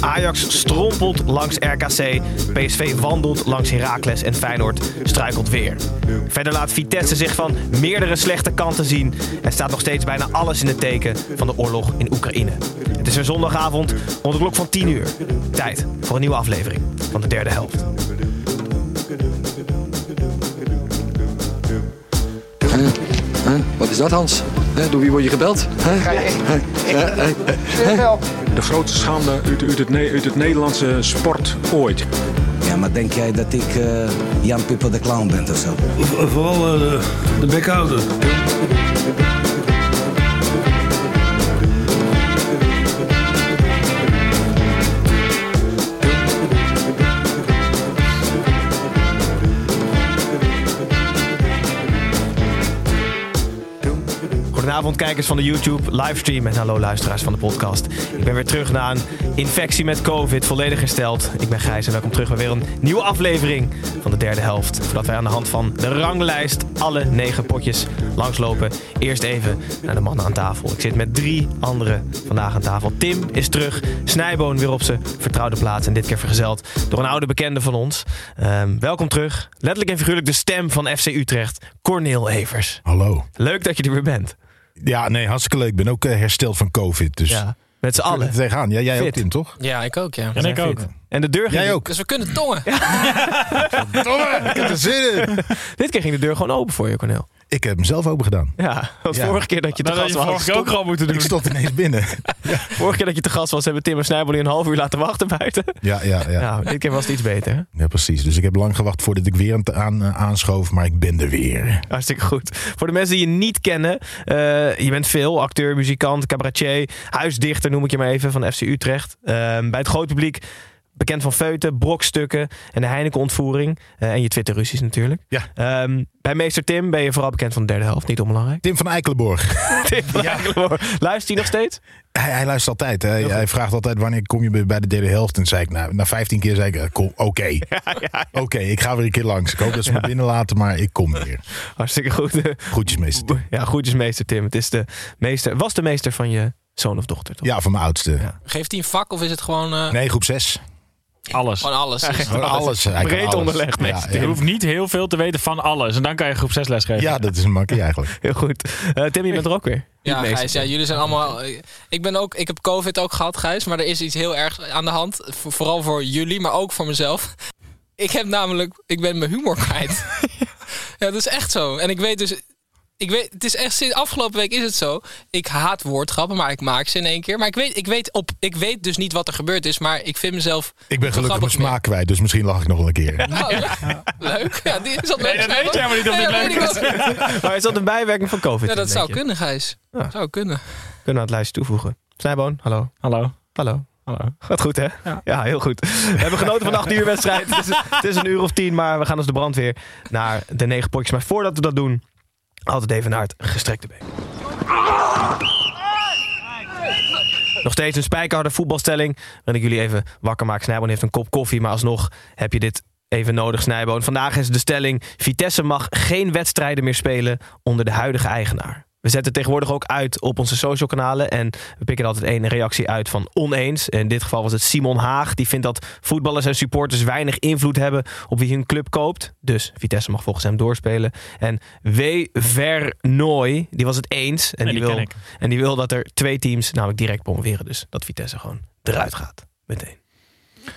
Ajax strompelt langs RKC, PSV wandelt langs Heracles en Feyenoord struikelt weer. Verder laat Vitesse zich van meerdere slechte kanten zien en staat nog steeds bijna alles in het teken van de oorlog in Oekraïne. Het is weer zondagavond rond de klok van 10 uur. Tijd voor een nieuwe aflevering van de derde helft. Huh? Wat is dat, Hans? Huh? Door wie word je gebeld? Huh? De grootste schande uit, uit, het, uit het Nederlandse sport ooit. Ja, maar denk jij dat ik eh, Jan Pippo de Clown ben of zo? Vooral eh, de, de bekhouder. Goedenavond kijkers van de YouTube livestream en hallo luisteraars van de podcast. Ik ben weer terug na een infectie met covid, volledig hersteld. Ik ben Gijs en welkom terug bij weer een nieuwe aflevering van de derde helft. Voordat wij aan de hand van de ranglijst alle negen potjes langslopen. Eerst even naar de mannen aan tafel. Ik zit met drie anderen vandaag aan tafel. Tim is terug, Snijboon weer op zijn vertrouwde plaats en dit keer vergezeld door een oude bekende van ons. Ehm, welkom terug, letterlijk en figuurlijk de stem van FC Utrecht, Corneel Evers. Hallo. Leuk dat je er weer bent. Ja, nee, hartstikke leuk. Ik ben ook eh, hersteld van COVID. Dus Ja, met z'n allen. tegenaan. Ja, jij ook. Tim, toch? Ja, ik ook, ja. En ik ook. En de deur ging... Jij ook. Dus we kunnen tongen. Domme, ik heb er zin in. Dit keer ging de deur gewoon open voor je, Cornel. Ik heb hem zelf open gedaan. Ja, want Ja. vorige keer dat je te gast je was... vorige keer ook gewoon moeten doen. Ik stond ineens binnen. Vorige keer dat je te gast was, hebben Tim en Snijbel je een half uur laten wachten buiten. Ja, ja, ja. Nou, dit keer was het iets beter. hè? Ja, precies. Dus ik heb lang gewacht voordat ik weer aan, eh, aanschoof. Maar ik ben er weer. Hartstikke goed. Voor de mensen die je niet kennen, eh, je bent veel. Acteur, muzikant, cabaretier, huisdichter noem ik je maar even, van FC Utrecht. Ehm, bij het groot publiek bekend van feuten, brokstukken en de Heineken-ontvoering. Eh, en je Twitter-ruzies natuurlijk. Ja. Ehm, bij meester Tim ben je vooral bekend van de derde helft, niet onbelangrijk. Tim van Eikelenborg. Tim van Eikelenborg. Luistert hij nog steeds? Hij, hij luistert altijd. Hij, hij vraagt altijd wanneer kom je bij- de derde helft. En zei ik, nou, na 15 keer zei ik, eh, kom, oké. Oké, ik ga weer een keer langs. Ik hoop dat ze me binnen laten, maar ik kom weer. Hartstikke goed. Groetjes, meester Tim. Ja, groetjes meester Tim. Het is de meester, was de meester van je zoon of dochter, toch? Ja, van mijn oudste. Ja. Geeft hij een vak of is het gewoon, eh, Nee, groep 6. Alles. gewoon alles? Gewoon alles. Breed alles. onderlegd, Ja, meester ja. Je hoeft niet heel veel te weten van alles. En dan kan je groep 6 les geven. Ja, dat is een makkie eigenlijk. Heel goed. Eh, Tim, je bent er ook weer. Ja, Gijs, ja, jullie zijn allemaal... Ik, ben ook, ik heb COVID ook gehad, Gijs. Maar er is iets heel ergs aan de hand. Voor- vooral voor jullie, maar ook voor mezelf. Ik heb namelijk... Ik ben mijn humor kwijt. ja, dat is echt zo. En ik weet dus... Ik weet, het is echt sinds afgelopen week is het zo. Ik haat woordgrappen, maar ik maak ze in één keer. Maar ik weet, ik weet, op, ik weet dus niet wat er gebeurd is. Maar ik vind mezelf. Ik ben gelukkig mijn smaak kwijt, dus misschien lach ik nog wel een keer. Nou, ja. Leuk. Ja, die is dat leuk. dat weet je helemaal niet of Nee, dit leuk ook. Maar is dat een bijwerking van COVID? Ja, dat zou kunnen, Gijs. Ja. Zou kunnen. Kunnen we aan het lijstje toevoegen. Snijboon, hallo. Hallo. Hallo. Hallo. Gaat goed, hè? Ja. heel goed. We hebben genoten van de 8 uur wedstrijd. Het is, het is een uur of tien, maar we gaan als de brandweer naar de negen potjes. Maar voordat we dat doen, altijd even naar het gestrekte been. Nog steeds een spijkerharde voetbalstelling. Waarin ik jullie even wakker maak. Snijboon heeft een kop koffie, maar alsnog heb je dit even nodig, Snijboon. Vandaag is de stelling: Vitesse mag geen wedstrijden meer spelen onder de huidige eigenaar. We zetten tegenwoordig ook uit op onze social kanalen. En we pikken altijd één reactie uit van oneens. In dit geval was het Simon Haag. Die vindt dat voetballers en supporters weinig invloed hebben op wie hun club koopt. Dus Vitesse mag volgens hem doorspelen. En W. Vernooy, die was het eens. En, Nee, die die wil, en die wil dat er twee teams namelijk direct promoveren. Dus dat Vitesse gewoon eruit gaat. Meteen.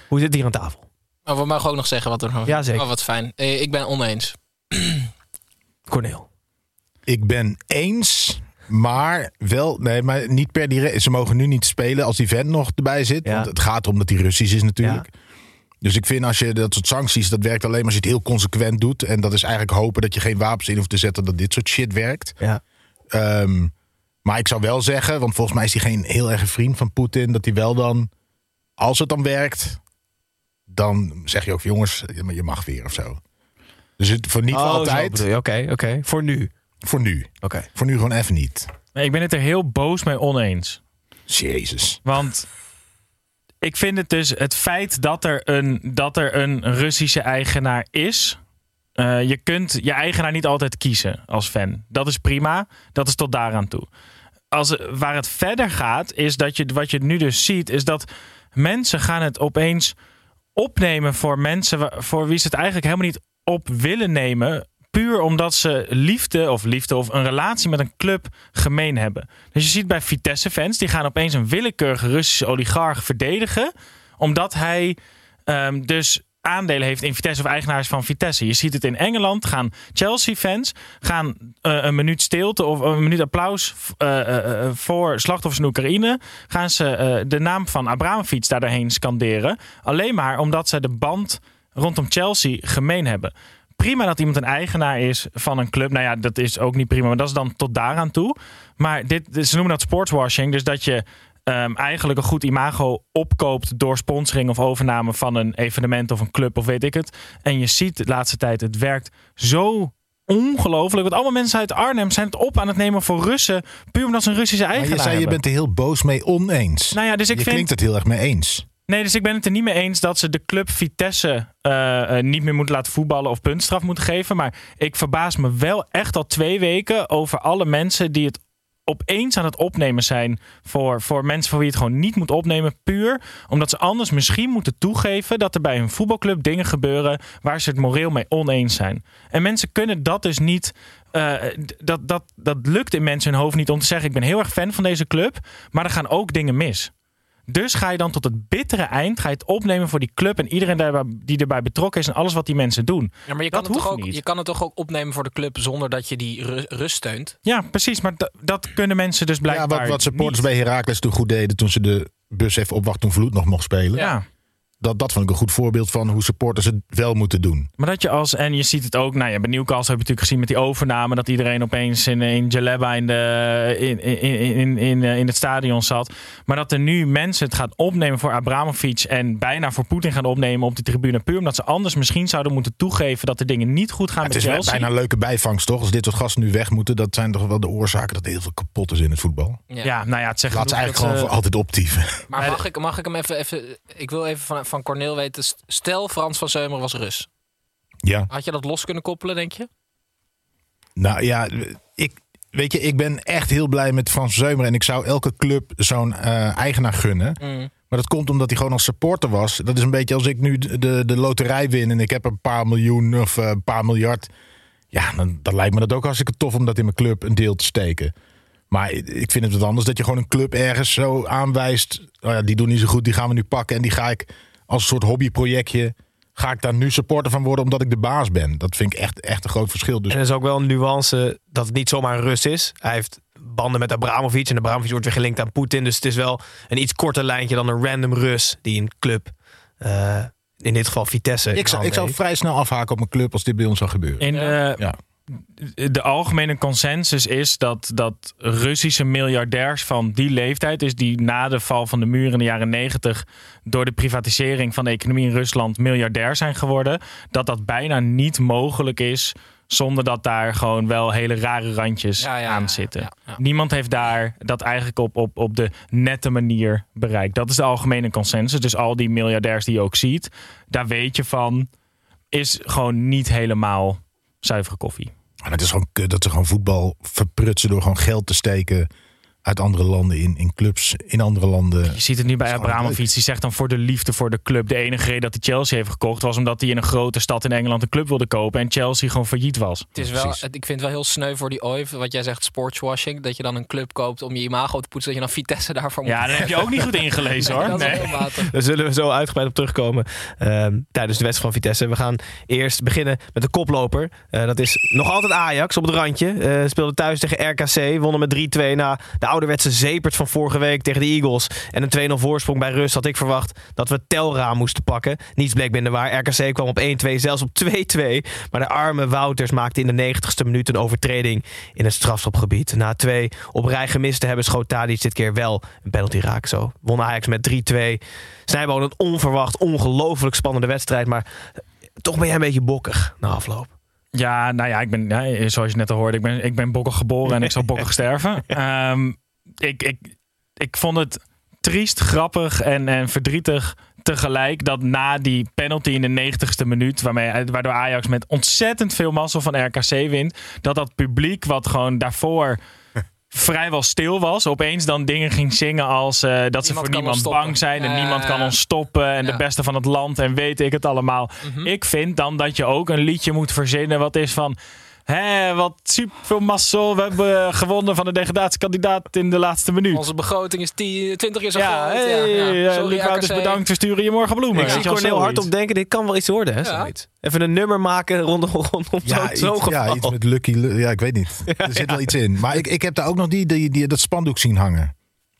Hoe zit het hier aan tafel? Maar we mogen ook nog zeggen wat er. Ja, zeker. Oh, wat fijn. Eh, Ik ben oneens. Corneel. Ik ben eens, maar wel, nee, maar niet per direct. Ze mogen nu niet spelen als die vent nog erbij zit. Ja. Want het gaat om dat hij Russisch is natuurlijk. Dus ik vind als je dat soort sancties, dat werkt alleen maar als je het heel consequent doet. En dat is eigenlijk hopen dat je geen wapens in hoeft te zetten, dat dit soort shit werkt. Ja. Ehm, Maar ik zou wel zeggen, want volgens mij is hij geen heel erg vriend van Poetin, dat hij wel dan, als het dan werkt, dan zeg je ook, jongens, je mag weer of zo. Dus het voor niet Oh, altijd. Oké, oké. Voor nu. Voor nu. Oké. Voor nu gewoon even niet. Nee, ik ben het er heel boos mee oneens. Jezus. Want ik vind het dus het feit dat er een, dat er een Russische eigenaar is. eh, je kunt je eigenaar niet altijd kiezen als fan. Dat is prima. Dat is tot daaraan toe. Als, waar het verder gaat, is dat je wat je nu dus ziet, is dat mensen gaan het opeens opnemen voor mensen voor wie ze het eigenlijk helemaal niet op willen nemen. Puur omdat ze liefde of liefde of een relatie met een club gemeen hebben. Dus je ziet bij Vitesse-fans, die gaan opeens een willekeurige Russische oligarch verdedigen. Omdat hij ehm, dus aandelen heeft in Vitesse of eigenaar is van Vitesse. Je ziet het in Engeland, gaan Chelsea-fans gaan eh, een minuut stilte of een minuut applaus eh, eh, voor slachtoffers in Oekraïne. Gaan ze de naam van Abramovic daar daarheen scanderen. Alleen maar omdat ze de band rondom Chelsea gemeen hebben. Prima dat iemand een eigenaar is van een club. Nou ja, dat is ook niet prima, maar dat is dan tot daaraan toe. Maar dit, ze noemen dat sportswashing. Dus dat je ehm, eigenlijk een goed imago opkoopt door sponsoring of overname van een evenement of een club of weet ik het. En je ziet de laatste tijd, het werkt zo ongelooflijk. Want allemaal mensen uit Arnhem zijn het op aan het nemen voor Russen. Puur omdat ze een Russische Maar eigenaar je zei, je bent er heel boos mee oneens. Nou ja, dus ik je vind... klinkt het heel erg mee eens. Nee, dus ik ben het er niet mee eens dat ze de club Vitesse eh, eh, niet meer moeten laten voetballen of puntstraf moeten geven. Maar ik verbaas me wel echt al twee weken over alle mensen die het opeens aan het opnemen zijn voor, voor mensen voor wie het gewoon niet moet opnemen. Puur omdat ze anders misschien moeten toegeven dat er bij hun voetbalclub dingen gebeuren waar ze het moreel mee oneens zijn. En mensen kunnen dat dus niet. eh, dat, dat, dat lukt in mensen hun hoofd niet om te zeggen: Ik ben heel erg fan van deze club, maar er gaan ook dingen mis. Dus ga je dan tot het bittere eind ga je het opnemen voor die club en iedereen daarbij- die erbij betrokken is en alles wat die mensen doen. Ja, maar je Dat kan, het toch hoeft ook, niet. je kan het toch ook opnemen voor de club zonder dat je die ru- rust steunt? Ja, precies. Maar dat- dat kunnen mensen dus Ja, blijkbaar wat, wat supporters niet. bij Heracles toen goed deden toen ze de bus even opwacht toen Vloed nog mocht spelen. Ja. Dat, dat vond ik een goed voorbeeld van hoe supporters het wel moeten doen. Maar dat je als, en je ziet het ook, nou ja, bij Newcastle heb je natuurlijk gezien met die overname, dat iedereen opeens in, in Jaleba in, de, in, in, in, in, in het stadion zat. Maar dat er nu mensen het gaan opnemen voor Abramovic en bijna voor Poetin gaan opnemen op die tribune, puur omdat ze anders misschien zouden moeten toegeven dat er dingen niet goed gaan het met is Chelsea. bijna een leuke bijvangst toch? Als dit soort gasten nu weg moeten, dat zijn toch wel de oorzaken dat er heel veel kapot is in het voetbal. Ja, nou ja, het zegt Laat ze eigenlijk dat gewoon voor altijd optieven. Maar mag ik, mag ik hem even, even... Ik wil even van, van Corneel weten. Stel Frans van Zeumer was Rus. Ja. Had je dat los kunnen koppelen, denk je? Nou ja, ik, weet je, ik ben echt heel blij met Frans Zeumer. En ik zou elke club zo'n eh, eigenaar gunnen. Mm. Maar dat komt omdat hij gewoon als supporter was. Dat is een beetje als ik nu de, de, loterij win en ik heb een paar miljoen of eh, een paar miljard. Ja, dan, dan lijkt me dat ook hartstikke tof om dat in mijn club een deel te steken. Maar ik vind het wat anders dat je gewoon een club ergens zo aanwijst. Oh ja, die doen niet zo goed, die gaan we nu pakken. En die ga ik als een soort hobbyprojectje. Ga ik daar nu supporter van worden omdat ik de baas ben? Dat vind ik echt, echt een groot verschil. Dus En er is ook wel een nuance dat het niet zomaar een Rus is. Hij heeft banden met Abramovic. En Abramovic wordt weer gelinkt aan Poetin. Dus het is wel een iets korter lijntje dan een random Rus die een club, eh, in dit geval Vitesse, ik zou, ik zou vrij snel afhaken op mijn club als dit bij ons zou gebeuren. In, eh, Ja. De algemene consensus is dat, dat Russische miljardairs van die leeftijd, dus die na de val van de muur in de jaren negentig door de privatisering van de economie in Rusland miljardair zijn geworden, dat dat bijna niet mogelijk is zonder dat daar gewoon wel hele rare randjes Ja, ja, aan zitten. ja. Niemand heeft daar dat eigenlijk op, op, op de nette manier bereikt. Dat is de algemene consensus. Dus al die miljardairs die je ook ziet, daar weet je van, is gewoon niet helemaal zuivere koffie. Maar het is gewoon kut dat ze gewoon voetbal verprutsen door gewoon geld te steken uit andere landen in, in clubs in andere landen. Je ziet het nu bij Abramovic. Die zegt dan voor de liefde voor de club. De enige reden dat hij Chelsea heeft gekocht was omdat hij in een grote stad in Engeland een club wilde kopen. En Chelsea gewoon failliet was. Het is wel, precies. ik vind het wel heel sneu voor die OIV, wat jij zegt, sportswashing. Dat je dan een club koopt om je imago te poetsen. Dat je dan Vitesse daarvoor moet Ja, dan heb je ook niet goed ingelezen hoor. Dat is Nee. heel matig. Daar zullen we zo uitgebreid op terugkomen ehm, tijdens de wedstrijd van Vitesse. We gaan eerst beginnen met de koploper. Eh, dat is nog altijd Ajax op het randje. Eh speelde thuis tegen RKC, wonnen met 3-2 na de ouderwetse zepert van vorige week tegen de Eagles en een 2-0 voorsprong bij rust had ik verwacht dat we telraam moesten pakken. Niets bleek minder waar. RKC kwam op 1-2, zelfs op 2-2. Maar de arme Wouters maakte in de 90ste minuut een overtreding in het strafschopgebied. Na twee op rij gemist te hebben schoot dit keer wel een penalty raak. Zo won Ajax met 3-2. Snijboon een onverwacht, ongelooflijk spannende wedstrijd. Maar toch ben jij een beetje bokkig na afloop. Ja, nou ja, ik ben, ja, zoals je net al hoorde, ik ben, ik ben bokkig geboren en ik zal bokkig sterven. Ehm, ik, ik, ik vond het triest, grappig en, en verdrietig tegelijk dat na die penalty in de 90ste minuut, waarmee, waardoor Ajax met ontzettend veel mazzel van RKC wint, dat dat publiek wat gewoon daarvoor vrijwel stil was, opeens dan dingen ging zingen als eh, dat ze voor niemand bang zijn en niemand kan ons stoppen en de beste van het land en weet ik het allemaal. Mhm. Ik vind dan dat je ook een liedje moet verzinnen wat is van Hé, wat super veel mazzel. We hebben gewonnen van de degradatiekandidaat in de laatste minuut. Onze begroting is 10, 20 keer zo ja, groot. hey, ja, ja. eh, Sorry, Luc Wouters, RKC. bedankt. We sturen je morgen bloemen. Ik zie wel, Cornel zoiets. hardop denken, dit kan wel iets worden, hè? Ja. Even een nummer maken rondom, rondom Ja, zo'n geval. ja, iets met Lucky. Lu- Ja, ik weet niet. Er zit wel iets in. Maar ik, ik heb daar ook nog die, die, die, dat spandoek zien hangen.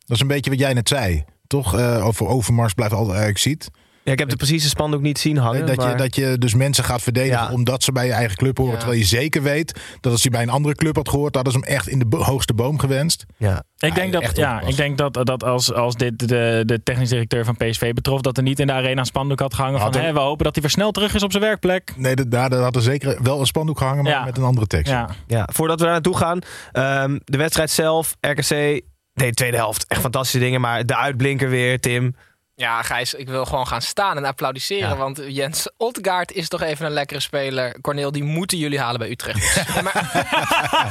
Dat is een beetje wat jij net zei. Toch? Eh, over Overmars blijft altijd eigenlijk ziet. Ja, ik heb de precieze spandoek niet zien hangen. dat, je, dat je dus mensen gaat verdedigen Ja. omdat ze bij je eigen club horen. Ja. Terwijl je zeker weet dat als je bij een andere club had gehoord, hadden ze hem echt in de hoogste boom gewenst. ja. Ik denk, dat, ja, ik denk dat, dat als, als dit de, de technisch directeur van PSV betrof, dat er niet in de arena een spandoek had gehangen van we hopen dat hij weer snel terug is op zijn werkplek. Nee, dat- daar daar had er zeker wel een spandoek gehangen, maar Ja. met een andere tekst. Ja, Ja, voordat we daar naartoe gaan. ehm, de wedstrijd zelf, RKC. Nee, de tweede helft. Echt fantastische dingen. Maar de uitblinker weer, Tim. Ja, Gijs, ik wil gewoon gaan staan en applaudisseren. Ja. Want Jens Otgaard is toch even een lekkere speler. Corneel, die moeten jullie halen bij Utrecht. Nee, maar,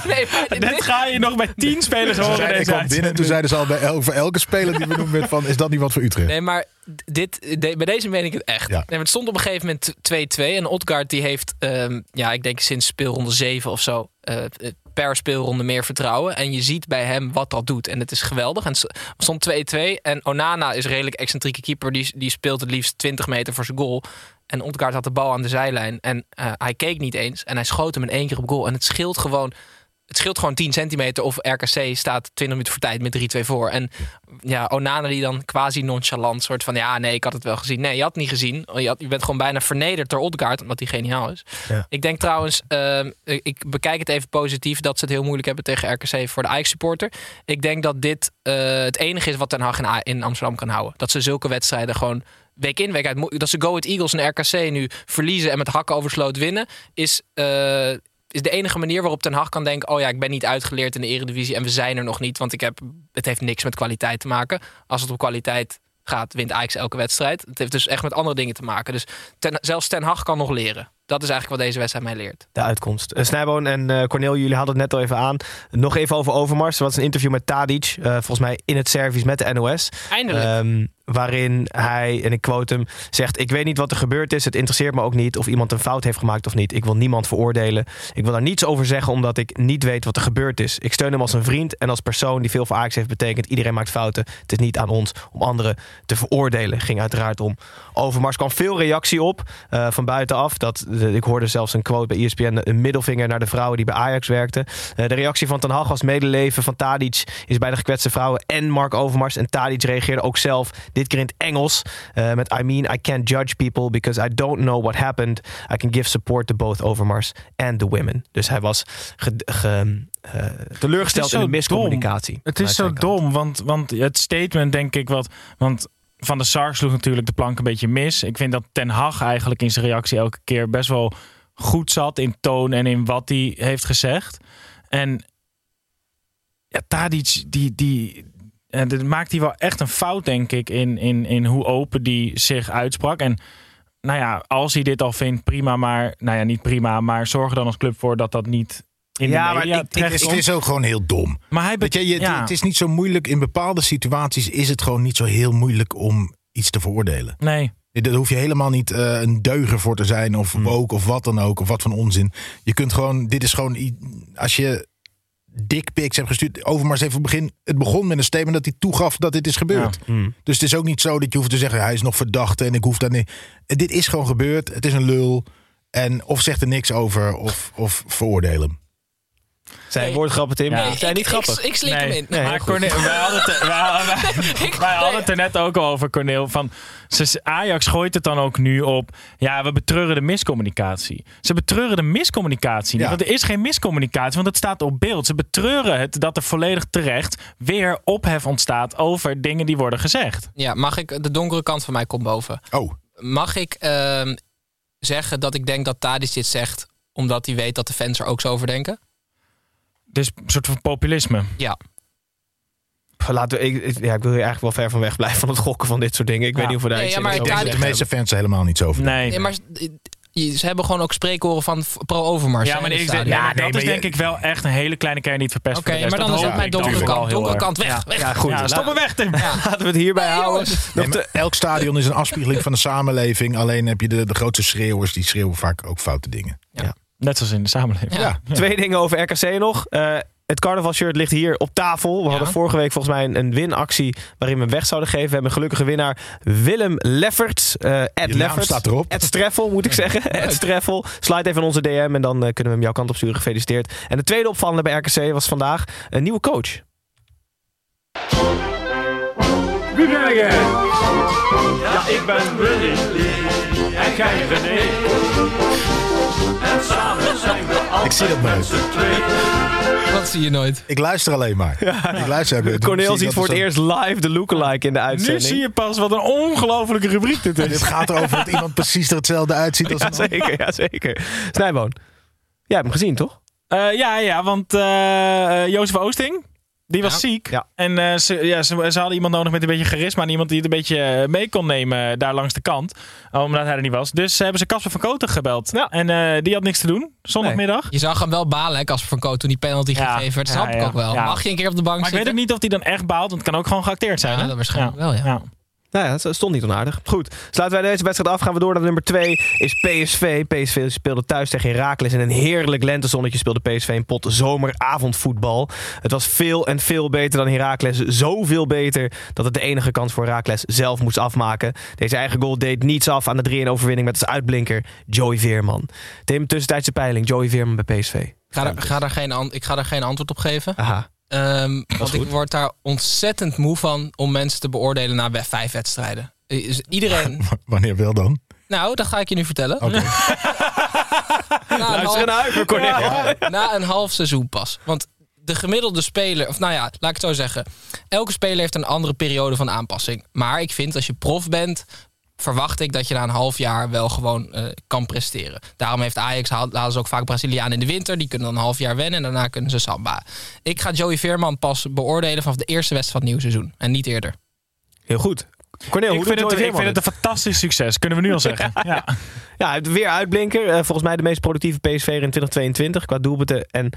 nee, maar ga je nog bij tien spelers horen zeiden, ik deze kwam binnen en toen zeiden ze al bij elke, voor elke speler die we noemen van, is dat niet wat voor Utrecht? Nee, maar dit, de- bij deze meen ik het echt. Ja. Nee, maar het stond op een gegeven moment 2-2. En Odgaard die heeft, ehm, ja, ik denk sinds speelronde 7 of zo, eh, per speelronde meer vertrouwen. En je ziet bij hem wat dat doet. En het is geweldig. En stond 2-2. En Onana is een redelijk excentrieke keeper. Die, die speelt het liefst 20 meter voor zijn goal. En Odgaard had de bal aan de zijlijn. En eh, hij keek niet eens. En hij schoot hem in één keer op goal. En het scheelt gewoon... Het scheelt gewoon 10 centimeter of RKC staat 20 minuten voor tijd met 3-2 voor. En ja, Onana die dan quasi nonchalant soort van... ja, nee, ik had het wel gezien. Nee, je had het niet gezien. Je, had, je bent gewoon bijna vernederd door Odgaard, omdat hij geniaal is. Ja. Ik denk trouwens, ehm, ik bekijk het even positief... dat ze het heel moeilijk hebben tegen RKC voor de Ajax-supporter. Ik denk dat dit eh, het enige is wat Ten Hag in, A- in Amsterdam kan houden. Dat ze zulke wedstrijden gewoon week in, week uit... Dat ze Go Ahead Eagles en RKC nu verliezen en met hakken over sloot winnen... is... eh, is de enige manier waarop Ten Hag kan denken... oh ja, ik ben niet uitgeleerd in de eredivisie en we zijn er nog niet... want ik heb, het heeft niks met kwaliteit te maken. Als het om kwaliteit gaat, wint Ajax elke wedstrijd. Het heeft dus echt met andere dingen te maken. Dus zelfs Ten Hag kan nog leren. Dat is eigenlijk wat deze wedstrijd mij leert. De uitkomst. Uh, Snijboon en eh Cornel, jullie hadden het net al even aan. Nog even over Overmars. Er was een interview met Tadic. eh, volgens mij in het service met de NOS. Eindelijk. Ehm, waarin hij, en ik quote hem, zegt... Ik weet niet wat er gebeurd is. Het interesseert me ook niet of iemand een fout heeft gemaakt of niet. Ik wil niemand veroordelen. Ik wil daar niets over zeggen omdat ik niet weet wat er gebeurd is. Ik steun hem als een vriend en als persoon die veel voor Ajax heeft betekend. Iedereen maakt fouten. Het is niet aan ons om anderen te veroordelen. Ging uiteraard om Overmars. kwam veel reactie op van buitenaf. Dat, ik hoorde zelfs een quote bij ESPN. Een middelvinger naar de vrouwen die bij Ajax werkten. Eh, de reactie van Ten Hag was medeleven van Tadic is bij de gekwetste vrouwen en Mark Overmars. En Tadic reageerde ook zelf, dit keer in het Engels. eh, met I mean, I can't judge people because I don't know what happened. I can give support to both Overmars and the women. Dus hij was ge, ge- eh, teleurgesteld in de miscommunicatie. Het is zo kant. dom, want, want het statement denk ik wat... Want Van der Sar sloeg natuurlijk de plank een beetje mis. Ik vind dat Ten Hag eigenlijk in zijn reactie elke keer best wel goed zat in toon en in wat hij heeft gezegd. En ja, Tadic, die, die, en dit maakt hij wel echt een fout, denk ik, in, in, in hoe open die zich uitsprak. En nou ja, als hij dit al vindt, prima, maar nou ja, niet prima, maar zorg er dan als club voor dat dat niet in Ja, de maar media ik- ik- terecht Het is, ook gewoon heel dom. Maar hij Weet je, je, ja. Het is niet zo moeilijk. In bepaalde situaties is het gewoon niet zo heel moeilijk om iets te veroordelen. Nee. Daar hoef je helemaal niet eh, een deuger voor te zijn of Hmm. woke of wat dan ook. Of wat van onzin. Je kunt gewoon, dit is gewoon, als je dickpics hebt gestuurd. Overmars even begin, het begon met een statement dat hij toegaf dat dit is gebeurd. Hmm. Dus het is ook niet zo dat je hoeft te zeggen hij is nog verdachte en ik hoef daar niet. Dit is gewoon gebeurd. Het is een lul. En of zegt er niks over of, of veroordeel hem. Zijn Nee. woordgrappen, Tim. Ja. Zijn niet ik, grappig. Ik, ik slik hem in. Nee, maar goed. Cornel, wij hadden het, er- wij, hadden- wij- Ik- wij hadden nee. het er net ook al over, Cornel. Van, ze, Ajax gooit het dan ook nu op. Ja, we betreuren de miscommunicatie. Ze betreuren de miscommunicatie niet. Ja. Want er is geen miscommunicatie, want het staat op beeld. Ze betreuren het dat er volledig terecht weer ophef ontstaat over dingen die worden gezegd. Ja, mag ik... De donkere kant van mij komt boven. Oh, Mag ik ehm, zeggen dat ik denk dat Tadic dit zegt... omdat hij weet dat de fans er ook zo over denken? Dus een soort van populisme. Ja. Laten we, ik, ja, ik wil hier eigenlijk wel ver van weg blijven van het gokken van dit soort dingen. Ik weet Ja. niet of we daar Nee, iets ja, in maar ja, de zeggen meeste fans er helemaal niet zo over. Nee. Nee, maar ze hebben gewoon ook spreekhoren van pro-overmars. Ja, maar in ik ja, Ja, nee, dat maar is je- denk ik wel echt een hele kleine kern die het verpest. Oké, de maar dan is het mijn donkere kant. Donkere kant weg. Ja. weg. Ja, goed. Ja, stop hem weg, Tim. Laten we het hierbij Nee, houden. jongens. Nee, maar elk stadion is een afspiegeling van de samenleving. Alleen heb je de, de grootste schreeuwers, die schreeuwen vaak ook foute dingen. Net zoals in de samenleving. Ja. Twee dingen over RKC nog. Eh, het carnavalshirt ligt hier op tafel. We hadden vorige week volgens mij een, een winactie waarin we hem weg zouden geven. We hebben een gelukkige winnaar Willem Lefferts. eh Ed Je naam Lefferts. staat erop. Ed Streffel moet ik zeggen. Ed Streffel. Slide even in onze DM en dan eh, kunnen we hem jouw kant op sturen. Gefeliciteerd. En de tweede opvallende bij RKC was vandaag een nieuwe coach. Wie ben jij? Ja, ik ben Willy en jij René. En samen zijn we altijd Ik zie dat nooit. met z'n tweeën. Dat zie je nooit. Ik luister alleen maar. Ik luister. Cornel Zie ziet voor het er zo- eerst live de lookalike in de Nu uitzending. zie je pas wat een ongelofelijke rubriek dit Dit is. gaat erover dat iemand precies er hetzelfde uitziet als Ja, een ander. zeker, ja, zeker. Snijboon. Jij hebt hem gezien, toch? Eh, ja, ja, want eh, Jozef Oosting, die was Ja. ziek. Ja. En eh, ze, ja, ze, ze hadden iemand nodig met een beetje charisma. En iemand die het een beetje eh, mee kon nemen daar langs de kant. Omdat hij er niet was. Dus hebben ze Casper van Koten gebeld. Ja. En eh, die had niks te doen, zondagmiddag. Je zag hem wel balen, hè, Casper van Koot, toen die penalty gegeven werd. ja, Snap ik ook wel. Mag je een keer op de bank Maar ik weet ook niet of hij dan echt baalt. Want het kan ook gewoon geacteerd zijn. Ja, hè? dat waarschijnlijk wel, ja. Nou ja, het stond niet onaardig. Goed, sluiten wij deze wedstrijd af. Gaan we door naar nummer 2. Is PSV. PSV speelde thuis tegen Heracles. In een heerlijk lentezonnetje speelde PSV een pot zomeravondvoetbal. Het was veel en veel beter dan Heracles. Zoveel beter dat het de enige kans voor Heracles zelf moest afmaken. Deze eigen goal deed niets af aan de 3-1 overwinning met als uitblinker Joey Veerman. Tim, tussentijdse peiling. Joey Veerman bij PSV. Ga, daar, ga daar geen, ik ga daar geen antwoord op geven. Aha. Ehm, want ik word daar ontzettend moe van om mensen te beoordelen na vijf wedstrijden. Dus iedereen... Wanneer wel dan? nou, dat ga ik je nu vertellen. Oké. Na een Luister half- Cornel. na een half seizoen pas. Want de gemiddelde speler, of nou ja, laat ik het zo zeggen. Elke speler heeft een andere periode van aanpassing. Maar ik vind als je prof bent, verwacht ik dat je na een half jaar wel gewoon eh, kan presteren. Daarom heeft Ajax ze ook vaak Braziliaan in de winter. Die kunnen dan een half jaar wennen en daarna kunnen ze samba. Ik ga Joey Veerman pas beoordelen vanaf de eerste wedstrijd van het nieuwe seizoen. En niet eerder. Heel goed. Cornel, Ik vind, het, ik vind het een fantastisch succes. Kunnen we nu al zeggen. Ja. Ja, weer uitblinker. Eh, volgens mij de meest productieve PSV'er in 2022 qua doelpunten en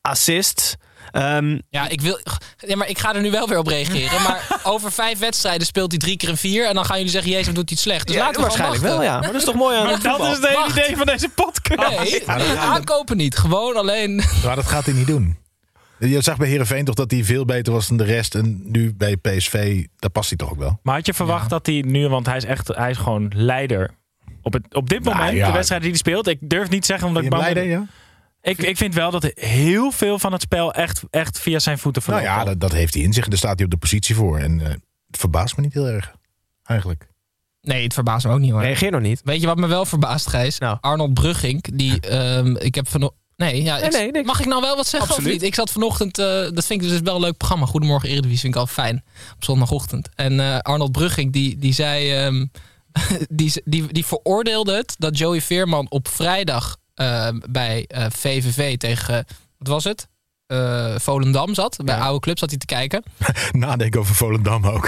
assists. Ehm, Ja, ik wil. Ja, maar ik ga er nu wel weer op reageren. Maar over vijf wedstrijden speelt hij drie keer een vier. En dan gaan jullie zeggen: Jezus, wat doet hij het slecht. Dus ja, laten we waarschijnlijk wel, ja. Maar dat is toch mooi aan Maar het dat voetbal? is het hele Wacht. idee van deze podcast. Nee, aankopen niet. Gewoon alleen. Maar dat gaat hij niet doen. Je zag bij Herenveen toch dat hij veel beter was dan de rest. En nu bij PSV, daar past hij toch ook wel. Maar had je verwacht dat hij nu, want hij is echt, hij is gewoon leider. Op, het, op dit Nou, moment, ja. de wedstrijd die hij speelt. Ik durf niet zeggen omdat ik je bang ben. ja? Ik, ik vind wel dat heel veel van het spel echt, echt via zijn voeten Nou verloopt. ja, dat, dat heeft hij in zich. En daar staat hij op de positie voor. En eh, het verbaast me niet heel erg. Eigenlijk. Nee, het verbaast me ook niet hoor. Reageer nog niet. Weet je wat me wel verbaast, Gijs? Nou. Arnold Brugging, die. ehm, ik heb vanochtend. Nee, ja, ik- nee, niks. mag ik nou wel wat zeggen Absoluut. of niet? Ik zat vanochtend, eh, dat vind ik dus wel een leuk programma. Goedemorgen Eredivisie vind ik al fijn. Op zondagochtend. En eh, Arnold Brugging, die, die zei, ehm, die, die, die veroordeelde het dat Joey Veerman op vrijdag ehm, bij eh, VVV tegen, wat was het? Eh, Volendam zat. Bij oude club zat hij te kijken. Nadenken over Volendam ook.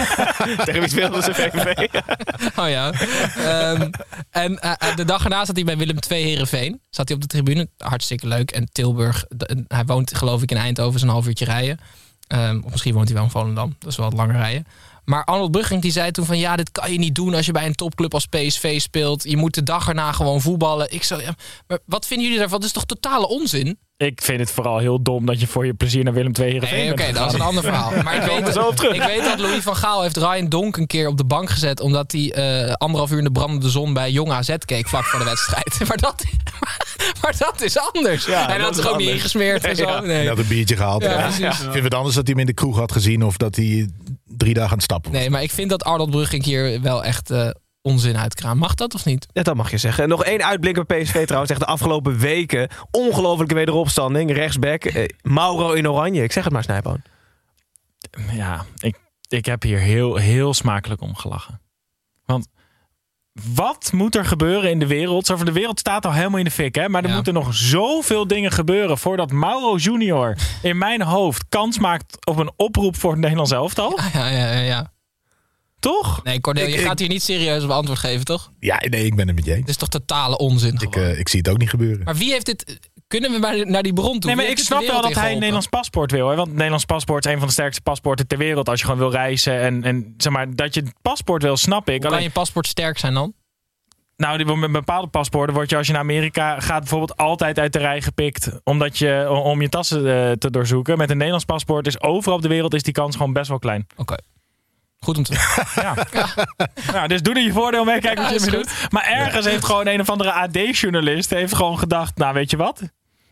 Tegen wie speelde ze VVV? Oh ja. Ehm, en eh, de dag erna zat hij bij Willem II Herenveen. Zat hij op de tribune. Hartstikke leuk. En Tilburg. de- hij woont geloof ik in Eindhoven. is een half uurtje rijden. Ehm, of misschien woont hij wel in Volendam. Dat is wel wat langer rijden. Maar Arnold Brugging die zei toen van... ja, dit kan je niet doen als je bij een topclub als PSV speelt. Je moet de dag erna gewoon voetballen. Ik zo, ja, maar wat vinden jullie daarvan? Dat is toch totale onzin? Ik vind het vooral heel dom dat je voor je plezier naar Willem II Heerenveen Nee, oké, dat is een ander verhaal. Maar ik weet, terug. ik weet dat Louis van Gaal heeft Ryan Donk een keer op de bank gezet... omdat hij eh, anderhalf uur in de brandende zon bij Jong AZ keek vlak voor de wedstrijd. Maar dat, maar dat is anders. Ja, hij dat had is ook niet ingesmeerd en zo. Nee. Hij had een biertje gehad. Ja, Ja, precies. Ik vind het anders dat hij hem in de kroeg had gezien of dat hij drie dagen aan het stappen was. nee, maar ik vind dat Arnold Brugging hier wel echt eh, onzin uitkraamt. Mag dat of niet? Ja, dat mag je zeggen. En nog één uitblik bij PSV trouwens. Echt de afgelopen weken. Ongelofelijke wederopstanding. Rechtsback. Eh, Mauro in oranje. Ik zeg het maar, Snijboon. Ja, ik, ik heb hier heel, heel smakelijk om gelachen. Want wat moet er gebeuren in de wereld? Zo de wereld staat al helemaal in de fik, hè? Maar er Ja. moeten nog zoveel dingen gebeuren voordat Mauro Junior in mijn hoofd kans maakt op een oproep voor het Nederlands elftal. Ja, ja, ja, ja. Toch? Nee, Cordeel, je Ik- gaat hier niet serieus op antwoord geven, toch? Ja, nee, ik ben het met je eens. Dit is toch totale onzin Ik, eh, ik zie het ook niet gebeuren. Maar wie heeft dit... Kunnen we maar naar die bron toe? Nee, maar ik snap wel dat hij een? Nederlands paspoort wil. Hè? Want het Nederlands paspoort is een van de sterkste paspoorten ter wereld. Als je gewoon wil reizen. En, en zeg maar, dat je het paspoort wil, snap ik. Hoe kan Alleen, je paspoort sterk zijn dan? Nou, met bepaalde paspoorten word je als je naar Amerika gaat bijvoorbeeld altijd uit de rij gepikt. Omdat je, om je tassen eh, te doorzoeken. Met een Nederlands paspoort is overal op de wereld is die kans gewoon best wel klein. Oké. Goed om te. Ja. Nou, dus doe er je voordeel mee. Kijk wat Ja, je ermee doet. Maar ergens heeft gewoon een of andere AD-journalist heeft gewoon gedacht. Nou, weet je wat?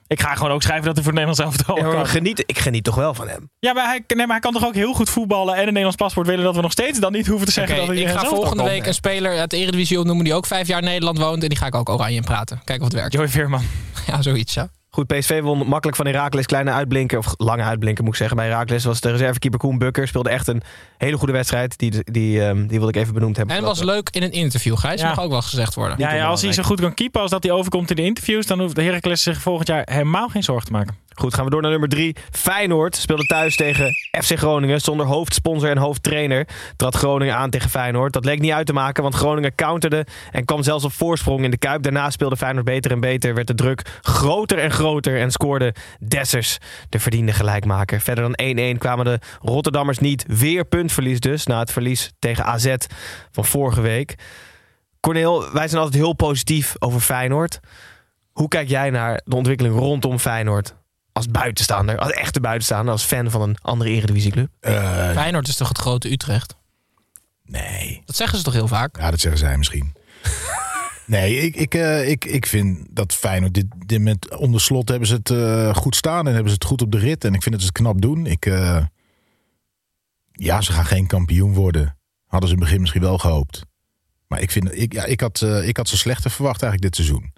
Ik ga gewoon ook schrijven dat hij voor het Nederlands elftal Ja, maar kan. geniet, ik geniet toch wel van hem. Ja, maar hij, nee, maar hij kan toch ook heel goed voetballen en een Nederlands paspoort willen dat we nog steeds dan niet hoeven te zeggen dat hij ik in ga volgende week een speler uit de Eredivisie opnoemen die ook vijf jaar in Nederland woont. En die ga ik ook oranje in praten. Kijken of het werkt. Joey Veerman. Ja, zoiets, ja. Goed, PSV won makkelijk van Heracles. Kleine uitblinker, of lange uitblinker moet ik zeggen. Bij Heracles was de reservekeeper Koen Bukker. Speelde echt een hele goede wedstrijd. Die, die, ehm, die wilde ik even benoemd hebben. En was leuk in een interview, Gijs. Ja. Mag ook wel gezegd worden. Ja, ja, als hij zo goed kan keepen als dat hij overkomt in de interviews, dan hoeft de Heracles zich volgend jaar helemaal geen zorgen te maken. Goed, gaan we door naar nummer drie. Feyenoord speelde thuis tegen FC Groningen. Zonder hoofdsponsor en hoofdtrainer trad Groningen aan tegen Feyenoord. Dat leek niet uit te maken, want Groningen counterde en kwam zelfs op voorsprong in de Kuip. Daarna speelde Feyenoord beter en beter. Werd de druk groter en groter en scoorde Dessers de verdiende gelijkmaker. Verder dan 1-1 kwamen de Rotterdammers niet. Weer puntverlies dus, na het verlies tegen AZ van vorige week. Corneel, wij zijn altijd heel positief over Feyenoord. Hoe kijk jij naar de ontwikkeling rondom Feyenoord? Als buitenstaander, als echte buitenstaander, als fan van een andere eredivisieclub? Eh, Feyenoord is toch het grote Utrecht? nee. Dat zeggen ze toch heel vaak? Ja, dat zeggen zij misschien. Nee, ik, ik, eh, ik, ik vind dat Feyenoord dit, dit met onder slot hebben ze het eh, goed staan en hebben ze het goed op de rit. En ik vind dat ze het knap doen. Ik, eh, ja, ze gaan geen kampioen worden. Hadden ze in het begin misschien wel gehoopt. Maar ik, vind, ik, ja, ik, had, ik had ze slechter verwacht eigenlijk dit seizoen.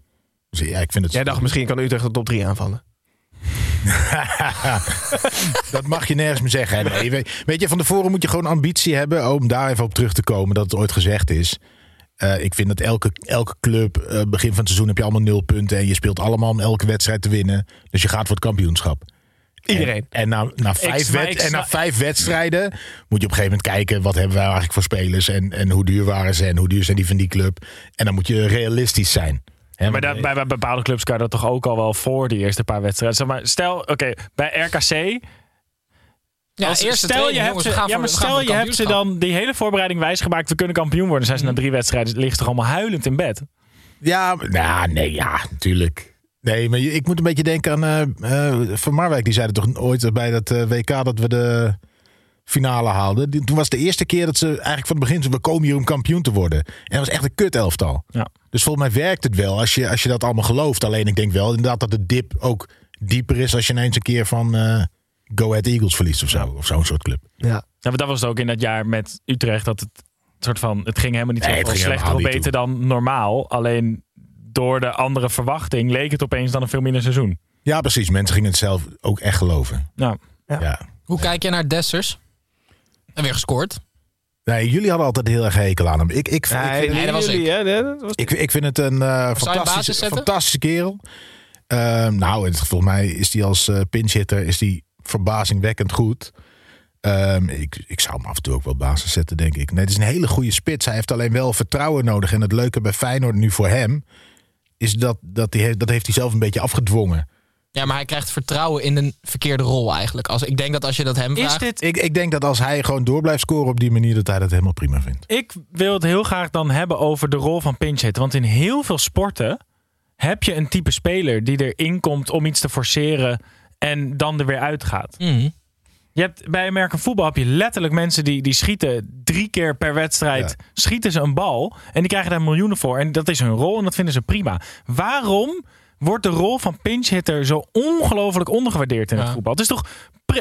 Dus ja, ik vind het... Jij dacht misschien kan Utrecht de top 3 aanvallen. dat mag je nergens meer zeggen. hè. Nee, weet, weet je, van tevoren moet je gewoon ambitie hebben om daar even op terug te komen dat het ooit gezegd is. Eh, ik vind dat elke, elke club, eh, begin van het seizoen heb je allemaal nul punten en je speelt allemaal om elke wedstrijd te winnen. Dus je gaat voor het kampioenschap. Iedereen. En, en na, na, vijf, ik en na vijf wedstrijden moet je op een gegeven moment kijken wat hebben wij eigenlijk voor spelers en, en hoe duur waren ze en hoe duur zijn die van die club. En dan moet je realistisch zijn. Maar dat, bij, bij bepaalde clubs kan je dat toch ook al wel voor die eerste paar wedstrijden. Zeg maar, stel, oké, bij RKC. Ja, als- eerste stel je hebt jongens, ze, ja, voor- maar stel je hebt ze dan die hele voorbereiding wijsgemaakt. We kunnen kampioen worden. Zijn ze na drie wedstrijden ze toch allemaal huilend in bed. Ja, nou, nee, ja, natuurlijk. Nee, maar ik moet een beetje denken aan eh, eh, Van Marwijk. Die zei het toch ooit bij dat eh, WK dat we de finale haalden. Die- Toen was het de eerste keer dat ze eigenlijk van het begin... we komen hier om kampioen te worden. En dat was echt een kut elftal. Ja. Dus volgens mij werkt het wel als je, als je dat allemaal gelooft. Alleen ik denk wel inderdaad dat de dip ook dieper is... als je ineens een keer van eh, Go Ahead Eagles verliest of zo. Of zo'n soort club. Ja. Ja, maar dat was het ook in dat jaar met Utrecht. Dat het soort van. Het ging helemaal niet Nee, ging slechter of helemaal beter dan normaal. Alleen door de andere verwachting leek het opeens dan een veel minder seizoen. Ja, precies. Mensen gingen het zelf ook echt geloven. Nou, Ja. Hoe kijk je naar Dessers? En weer gescoord. Nee, jullie hadden altijd heel erg hekel aan hem. Ik, ik, ik, vind- nee, dat was jullie, hè? Nee, dat was- Ik, ik vind het een eh, basis fantastische, fantastische kerel. Ehm, nou, het, volgens mij is hij als eh pinchhitter is die verbazingwekkend goed. Ehm, ik, ik zou hem af en toe ook wel basis zetten, denk ik. Nee, het is een hele goede spits. Hij heeft alleen wel vertrouwen nodig. En het leuke bij Feyenoord nu voor hem... is dat, dat, hij, heeft- dat heeft hij zelf een beetje afgedwongen. Ja, maar hij krijgt vertrouwen in een verkeerde rol eigenlijk. Als, ik denk dat als je dat hem is vraagt... dit. Ik, ik denk dat als hij gewoon door blijft scoren op die manier... dat hij dat helemaal prima vindt. Ik wil het heel graag dan hebben over de rol van pinch hitter. Want in heel veel sporten heb je een type speler die erin komt om iets te forceren en dan er weer uitgaat. Mhm. Je hebt, bij American voetbal heb je letterlijk mensen die, die schieten drie keer per wedstrijd. Schieten ze een bal en die krijgen daar miljoenen voor. En dat is hun rol en dat vinden ze prima. Waarom wordt de rol van pinchhitter zo ongelooflijk ondergewaardeerd in het voetbal. Het is toch,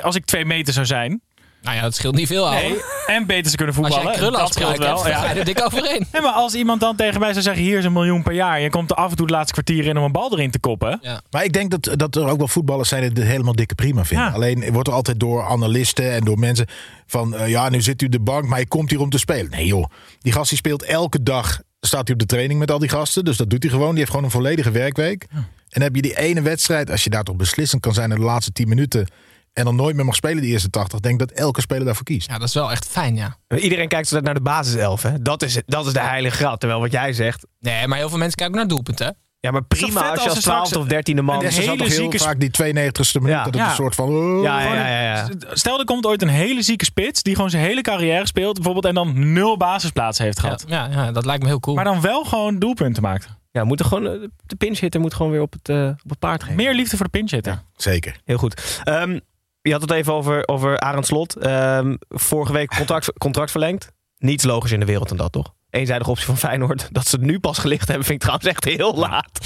als ik twee meter zou zijn, Nou ja, dat scheelt niet veel, nee, en beter ze kunnen Als voetballen, jij krullen afspraak hebt, wel. Ja. je er dik overheen. Nee, maar als iemand dan tegen mij zou zeggen, hier is een miljoen per jaar. En je komt er af en toe het laatste kwartier in om een bal erin te koppen. Maar ik denk dat, dat er ook wel voetballers zijn die het helemaal dikke prima vinden. Ja. Alleen wordt er altijd door analisten en door mensen van... eh, ja, nu zit u de bank, maar hij komt hier om te spelen. Nee joh, die gast die speelt elke dag... staat hij op de training met al die gasten. Dus dat doet hij gewoon. Die heeft gewoon een volledige werkweek. En dan heb je die ene wedstrijd... als je daar toch beslissend kan zijn in de laatste 10 minuten... en dan nooit meer mag spelen die eerste 80... denk dat elke speler daarvoor kiest. Ja, dat is wel echt fijn, ja. Iedereen kijkt altijd naar de basiself. Hè? Dat, is, dat is de heilige graad. Terwijl wat jij zegt. Nee, maar heel veel mensen kijken ook naar doelpunten. hè? Ja, maar prima als je als als er straks twaalfde of dertiende man. een hele toch heel zieke vaak die 92e minuut... Ja. dat het Ja. een soort van... oh, Ja, ja, ja, ja, ja. Stel, er komt ooit een hele zieke spits die gewoon zijn hele carrière speelt, bijvoorbeeld, en dan nul basisplaatsen heeft gehad. ja, ja, dat lijkt me heel cool. Maar dan wel gewoon doelpunten maakt. Ja, moet er gewoon, eh, de pinchhitter moet gewoon weer op het, eh, op het paard geven. Meer liefde voor de pinchhitter. Zeker. Heel goed. Ehm, je had het even over, over Arend Slot. Ehm, vorige week contract, contract verlengd. Niets logisch in de wereld dan dat, toch? Eenzijdige optie van Feyenoord. Dat ze het nu pas gelicht hebben, vind ik trouwens echt heel laat.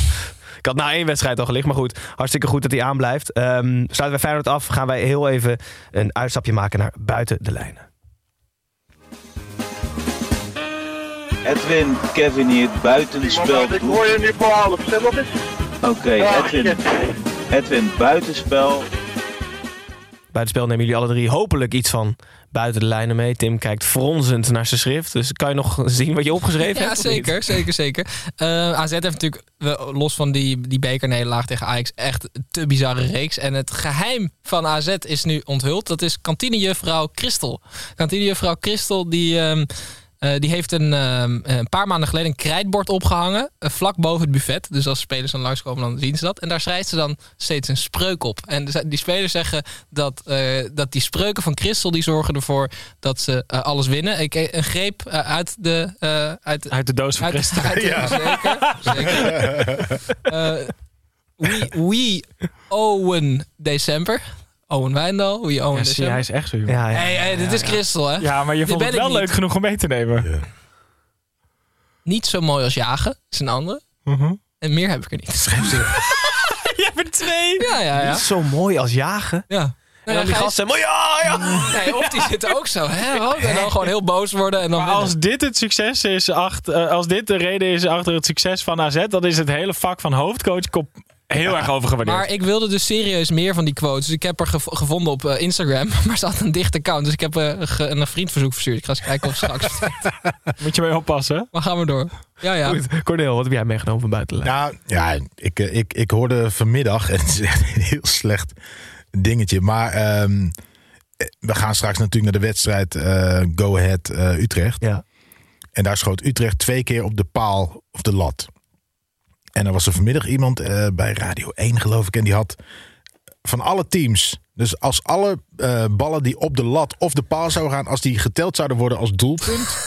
Ik had na één wedstrijd al gelicht, maar goed. Hartstikke goed dat hij aanblijft. Ehm sluiten wij Feyenoord af, gaan wij heel even een uitstapje maken naar buiten de lijnen. Edwin, Kevin hier, buitenspel. Ik hoor je nu voor half, zeg wat is? Oké, Edwin, Edwin, buitenspel. Buitenspel nemen jullie alle drie hopelijk iets van buiten de lijnen mee. Tim kijkt fronsend naar zijn schrift. Dus kan je nog zien wat je opgeschreven Ja, hebt? niet? zeker, zeker, zeker. Eh, AZ heeft natuurlijk, los van die, die bekernederlaag tegen Ajax, echt een te bizarre reeks. En het geheim van AZ is nu onthuld. Dat is kantinejuffrouw Christel. Kantinejuffrouw Christel, die, ehm, eh, die heeft een, ehm, een paar maanden geleden een krijtbord opgehangen, eh, vlak boven het buffet. Dus als spelers dan langskomen, dan zien ze dat. En daar schrijft ze dan steeds een spreuk op. En die spelers zeggen dat, eh, dat die spreuken van Christel, die zorgen ervoor dat ze alles winnen. Ik, een greep uit de... eh, uit, Uit de doos van uit, Christen. uit- Zeker, zeker. Eh, we, we Owen December. Owen Wijndal, we Owen Ja, zie, hij is echt zo jong. Ja, ja. Hey, hey, dit is Christel, hè? Ja, maar je Dit vond het wel niet. leuk genoeg om mee te nemen. Niet zo mooi als jagen, is een andere. Mhm. En meer heb ik er niet. Jij bent twee. Ja, ja, ja. Niet zo mooi als jagen. ja. En dan die gasten. "Maar ja, ja. Nee, of die zitten ook zo, hè? Wat? En dan gewoon heel boos worden en dan Maar winnen. als dit het succes is, acht, eh, als dit de reden is achter het succes van AZ, dan is het hele vak van hoofdcoach kop heel erg overgewaardeerd. Maar ik wilde dus serieus meer van die quotes. Dus ik heb er gev- gevonden op eh, Instagram. Maar ze had een dicht account. Dus ik heb eh, een vriendverzoek verstuurd. Ik ga eens kijken of ze straks. Moet je mee oppassen. Maar gaan we door. Ja, ja. Goed, Cornel, wat heb jij meegenomen van buiten de lijn? Nou, ja, ik, eh, ik, ik hoorde vanmiddag, en het is echt een heel slecht dingetje, maar ehm, eh, we gaan straks natuurlijk naar de wedstrijd eh, Go Ahead eh, Utrecht. Ja. En daar schoot Utrecht twee keer op de paal of de lat. En er was er vanmiddag iemand eh, bij Radio 1, geloof ik, en die had van alle teams. Dus als alle eh, ballen die op de lat of de paal zouden gaan, als die geteld zouden worden als doelpunt,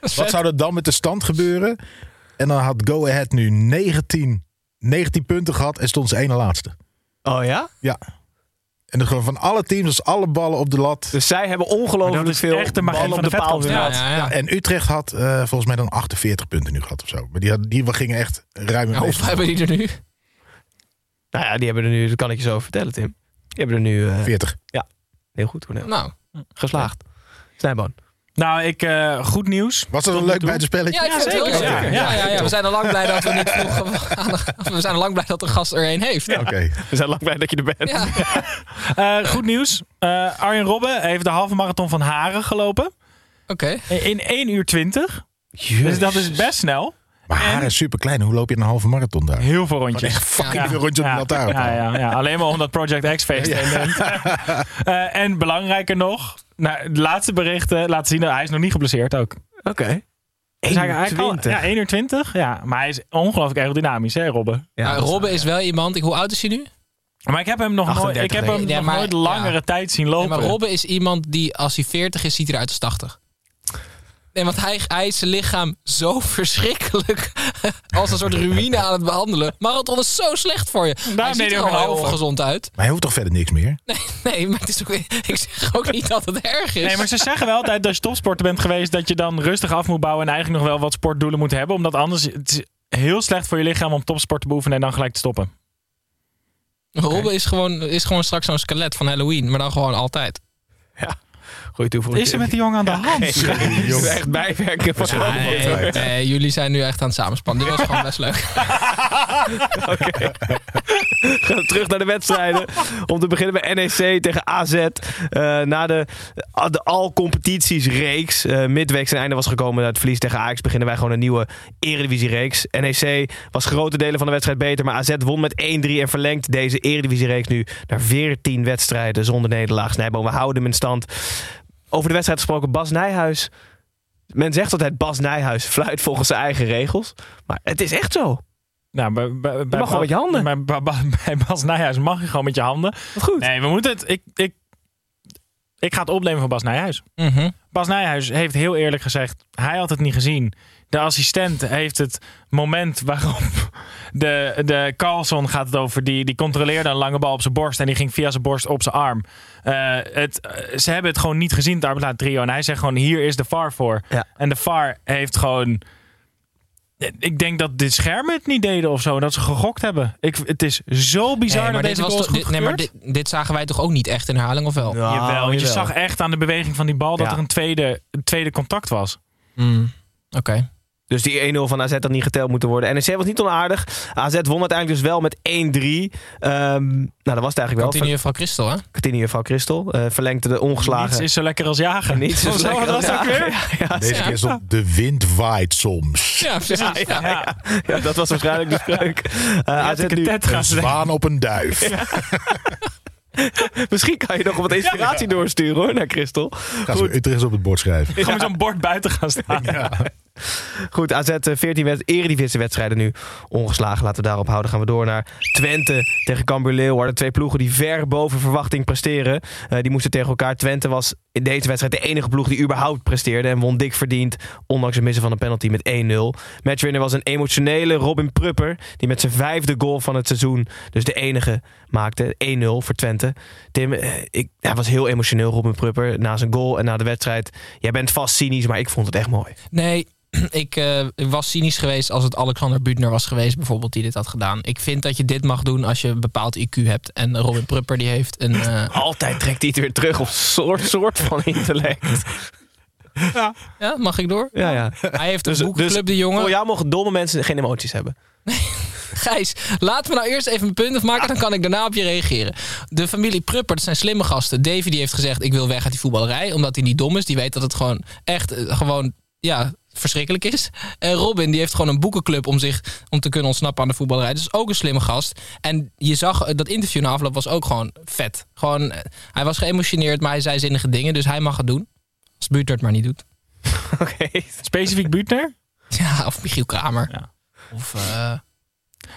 wat zou er dan met de stand gebeuren? En dan had Go Ahead nu 19, 19 punten gehad en stond ze ene laatste. Oh ja? Ja. En dan gewoon van alle teams, als alle ballen op de lat. Dus zij hebben ongelooflijk veel echt de ballen van op de de paal gehad. Ja, ja, ja. En Utrecht had eh, volgens mij dan 48 punten nu gehad of zo. Maar die, had, die gingen echt ruim Ja, in hoeveel hebben die er nu? Nou ja, die hebben er nu, dat kan ik je zo vertellen, Tim. Die hebben er nu eh, 40. heel goed, Cornel. Nou, Geslaagd. Snijboon. Nou, ik, eh, goed nieuws. Was dat een leuk ja, ik vind het heel zeker. Ja, ja, ja. We zijn al lang blij dat we niet vroeg de- We zijn al lang blij dat de gast er een heeft. Oké. We zijn lang blij dat je er bent. Ja. Eh, goed nieuws. Eh, Arjen Robben heeft de halve marathon van Haren gelopen. Oké. In 1 uur 20. Dus dat is best snel. Maar haar is super klein. Hoe loop je een halve marathon daar? Heel veel rondjes. Echt fucking Ja. veel rondjes op de Ja, lantaarn. ja, ja, ja, alleen maar omdat Project X feest. Eh, en belangrijker nog, nou, de laatste berichten laten zien dat hij is nog niet geblesseerd ook. Oké. Dus hij, hij kan, 21. ja, 1 uur 20. Ja, maar hij is ongelooflijk aerodynamisch, hè, Robben? Ja, Nou, dat is Robben is wel iemand. Ik, hoe oud is hij nu? Maar ik heb hem nog, nooit, 38 ik heb hem. Ja, nog maar- nooit langere ja. tijd zien Nee, lopen. maar Robben is iemand die als hij 40 is, ziet eruit als 80. Nee, want hij, hij is zijn lichaam zo verschrikkelijk als een soort ruïne aan het behandelen. Marathon is zo slecht voor je. hij deed ziet hij er al gezond uit. Maar hij hoeft toch verder niks meer? Nee, maar het is ook, ik zeg ook niet dat het erg is. Nee, maar ze zeggen wel altijd dat als je topsporter bent geweest, dat je dan rustig af moet bouwen en eigenlijk nog wel wat sportdoelen moet hebben. Omdat anders, het is heel slecht voor je lichaam om topsport te beoefenen en dan gelijk te stoppen. Robben is gewoon, is gewoon straks zo'n skelet van Halloween, maar dan gewoon altijd. Goeie toevoeging. Is er met die jongen aan de hand? Nee, jongen, echt bijwerken van Ja, nee, nee, jullie zijn nu echt aan het samenspannen. Dit was gewoon best leuk. Oké. Gaan we terug naar de wedstrijden. Om te beginnen bij NEC tegen AZ. Eh, na de, de al-competitiesreeks. eh midweek zijn einde was gekomen. Na het verlies tegen Ajax beginnen wij gewoon een nieuwe Eredivisie-reeks. NEC was grote delen van de wedstrijd beter. Maar AZ won met 1-3 en verlengt deze Eredivisie-reeks nu naar 14 wedstrijden zonder nederlaag. Snijboom, we houden hem in stand. Over de wedstrijd gesproken, Bas Nijhuis. Men zegt altijd Bas Nijhuis fluit volgens zijn eigen regels. Maar het is echt zo. Nou, bij, bij, bij mag gewoon met je handen. Bij, bij, bij Bas Nijhuis mag je gewoon met je handen. Wat goed. Nee, we moeten het... Ik, ik, ik ga het opnemen van Bas Nijhuis. Mhm. Bas Nijhuis heeft heel eerlijk gezegd... Hij had het niet gezien. De assistent heeft het moment waarop de, de Carlson gaat het over. Die, die controleerde een lange bal op zijn borst. En die ging via zijn borst op zijn arm. Eh, het, eh, ze hebben het gewoon niet gezien, het arbitlaat trio. En hij zegt gewoon, hier is de VAR voor. Ja. En de VAR heeft gewoon... Ik denk dat de schermen het niet deden of zo. Dat ze gegokt hebben. Ik, het is zo bizar Nee, dat dit, deze was goal is toch- dit, nee, maar dit, dit zagen wij toch ook niet echt in herhaling, of wel? Ja, Jawel, want je zag echt aan de beweging van die bal dat Ja. er een tweede, een tweede contact was. Mm, Oké. Dus die 1-0 van AZ had niet geteld moeten worden. NEC was niet onaardig. AZ won uiteindelijk dus wel met 1-3. Ehm, nou, dat was het eigenlijk wel. Continue van Christel, hè? Continue van Christel. eh verlengde de ongeslagen. Niets is zo lekker als jagen. Niets is zo, lekker wat als was dat ook jagen. weer? Ja, ja, Deze keer is op de wind waait soms. Ja, precies. ja, ja, ja. Ja, dat was waarschijnlijk de spreuk. Eh, AZ nu, Een ze zwaan op een duif. misschien kan je nog wat inspiratie doorsturen hoor, naar Christel. Ga zo Utrecht op het bord schrijven. Gewoon met zo'n bord buiten gaan staan. Goed, AZ eh, 14 wed Eredivisie wedstrijden nu ongeslagen. Laten we daarop houden. Gaan we door naar Twente tegen Cambuur Leeuwarden. Twee ploegen die ver boven verwachting presteren. Eh, die moesten tegen elkaar. Twente was in deze wedstrijd de enige ploeg die überhaupt presteerde. En won dik verdiend, ondanks het missen van een penalty met 1-0. Matchwinner was een emotionele Robin Prupper. Die met zijn vijfde goal van het seizoen dus de enige maakte. 1-0 voor Twente. Tim, eh, ik, hij was heel emotioneel Robin Prupper. Na zijn goal en na de wedstrijd. Jij bent vast cynisch, maar ik vond het echt mooi. Nee, ik eh, was cynisch geweest als het Alexander Buutner was geweest, bijvoorbeeld, die dit had gedaan. Ik vind dat je dit mag doen als je een bepaald IQ hebt. En Robin Prupper, die heeft een... eh, Altijd trekt hij het weer terug op soort, soort van intellect. ja, mag ik door? Ja, ja. Hij heeft Dus- een boekenclub, de jongen. Voor jou mogen domme mensen geen emoties hebben. Gijs, laten we nou eerst even mijn punt afmaken. Dan kan ik daarna op je reageren. De familie Prupper, dat zijn slimme gasten. Davy die heeft gezegd, ik wil weg uit die voetballerij. Omdat hij niet dom is. Die weet dat het gewoon echt eh, gewoon, ja, verschrikkelijk is. En Robin, die heeft gewoon een boekenclub om zich om te kunnen ontsnappen aan de voetballerij. Dus ook een slimme gast. En je zag, eh, dat interview na afloop was ook gewoon vet. Gewoon, eh, hij was geëmotioneerd, maar hij zei zinnige dingen. Dus hij mag het doen. Als Buurt het maar niet doet. Oké. Specifiek Buutner? Ja, of Michiel Kramer. Ja. Of... eh,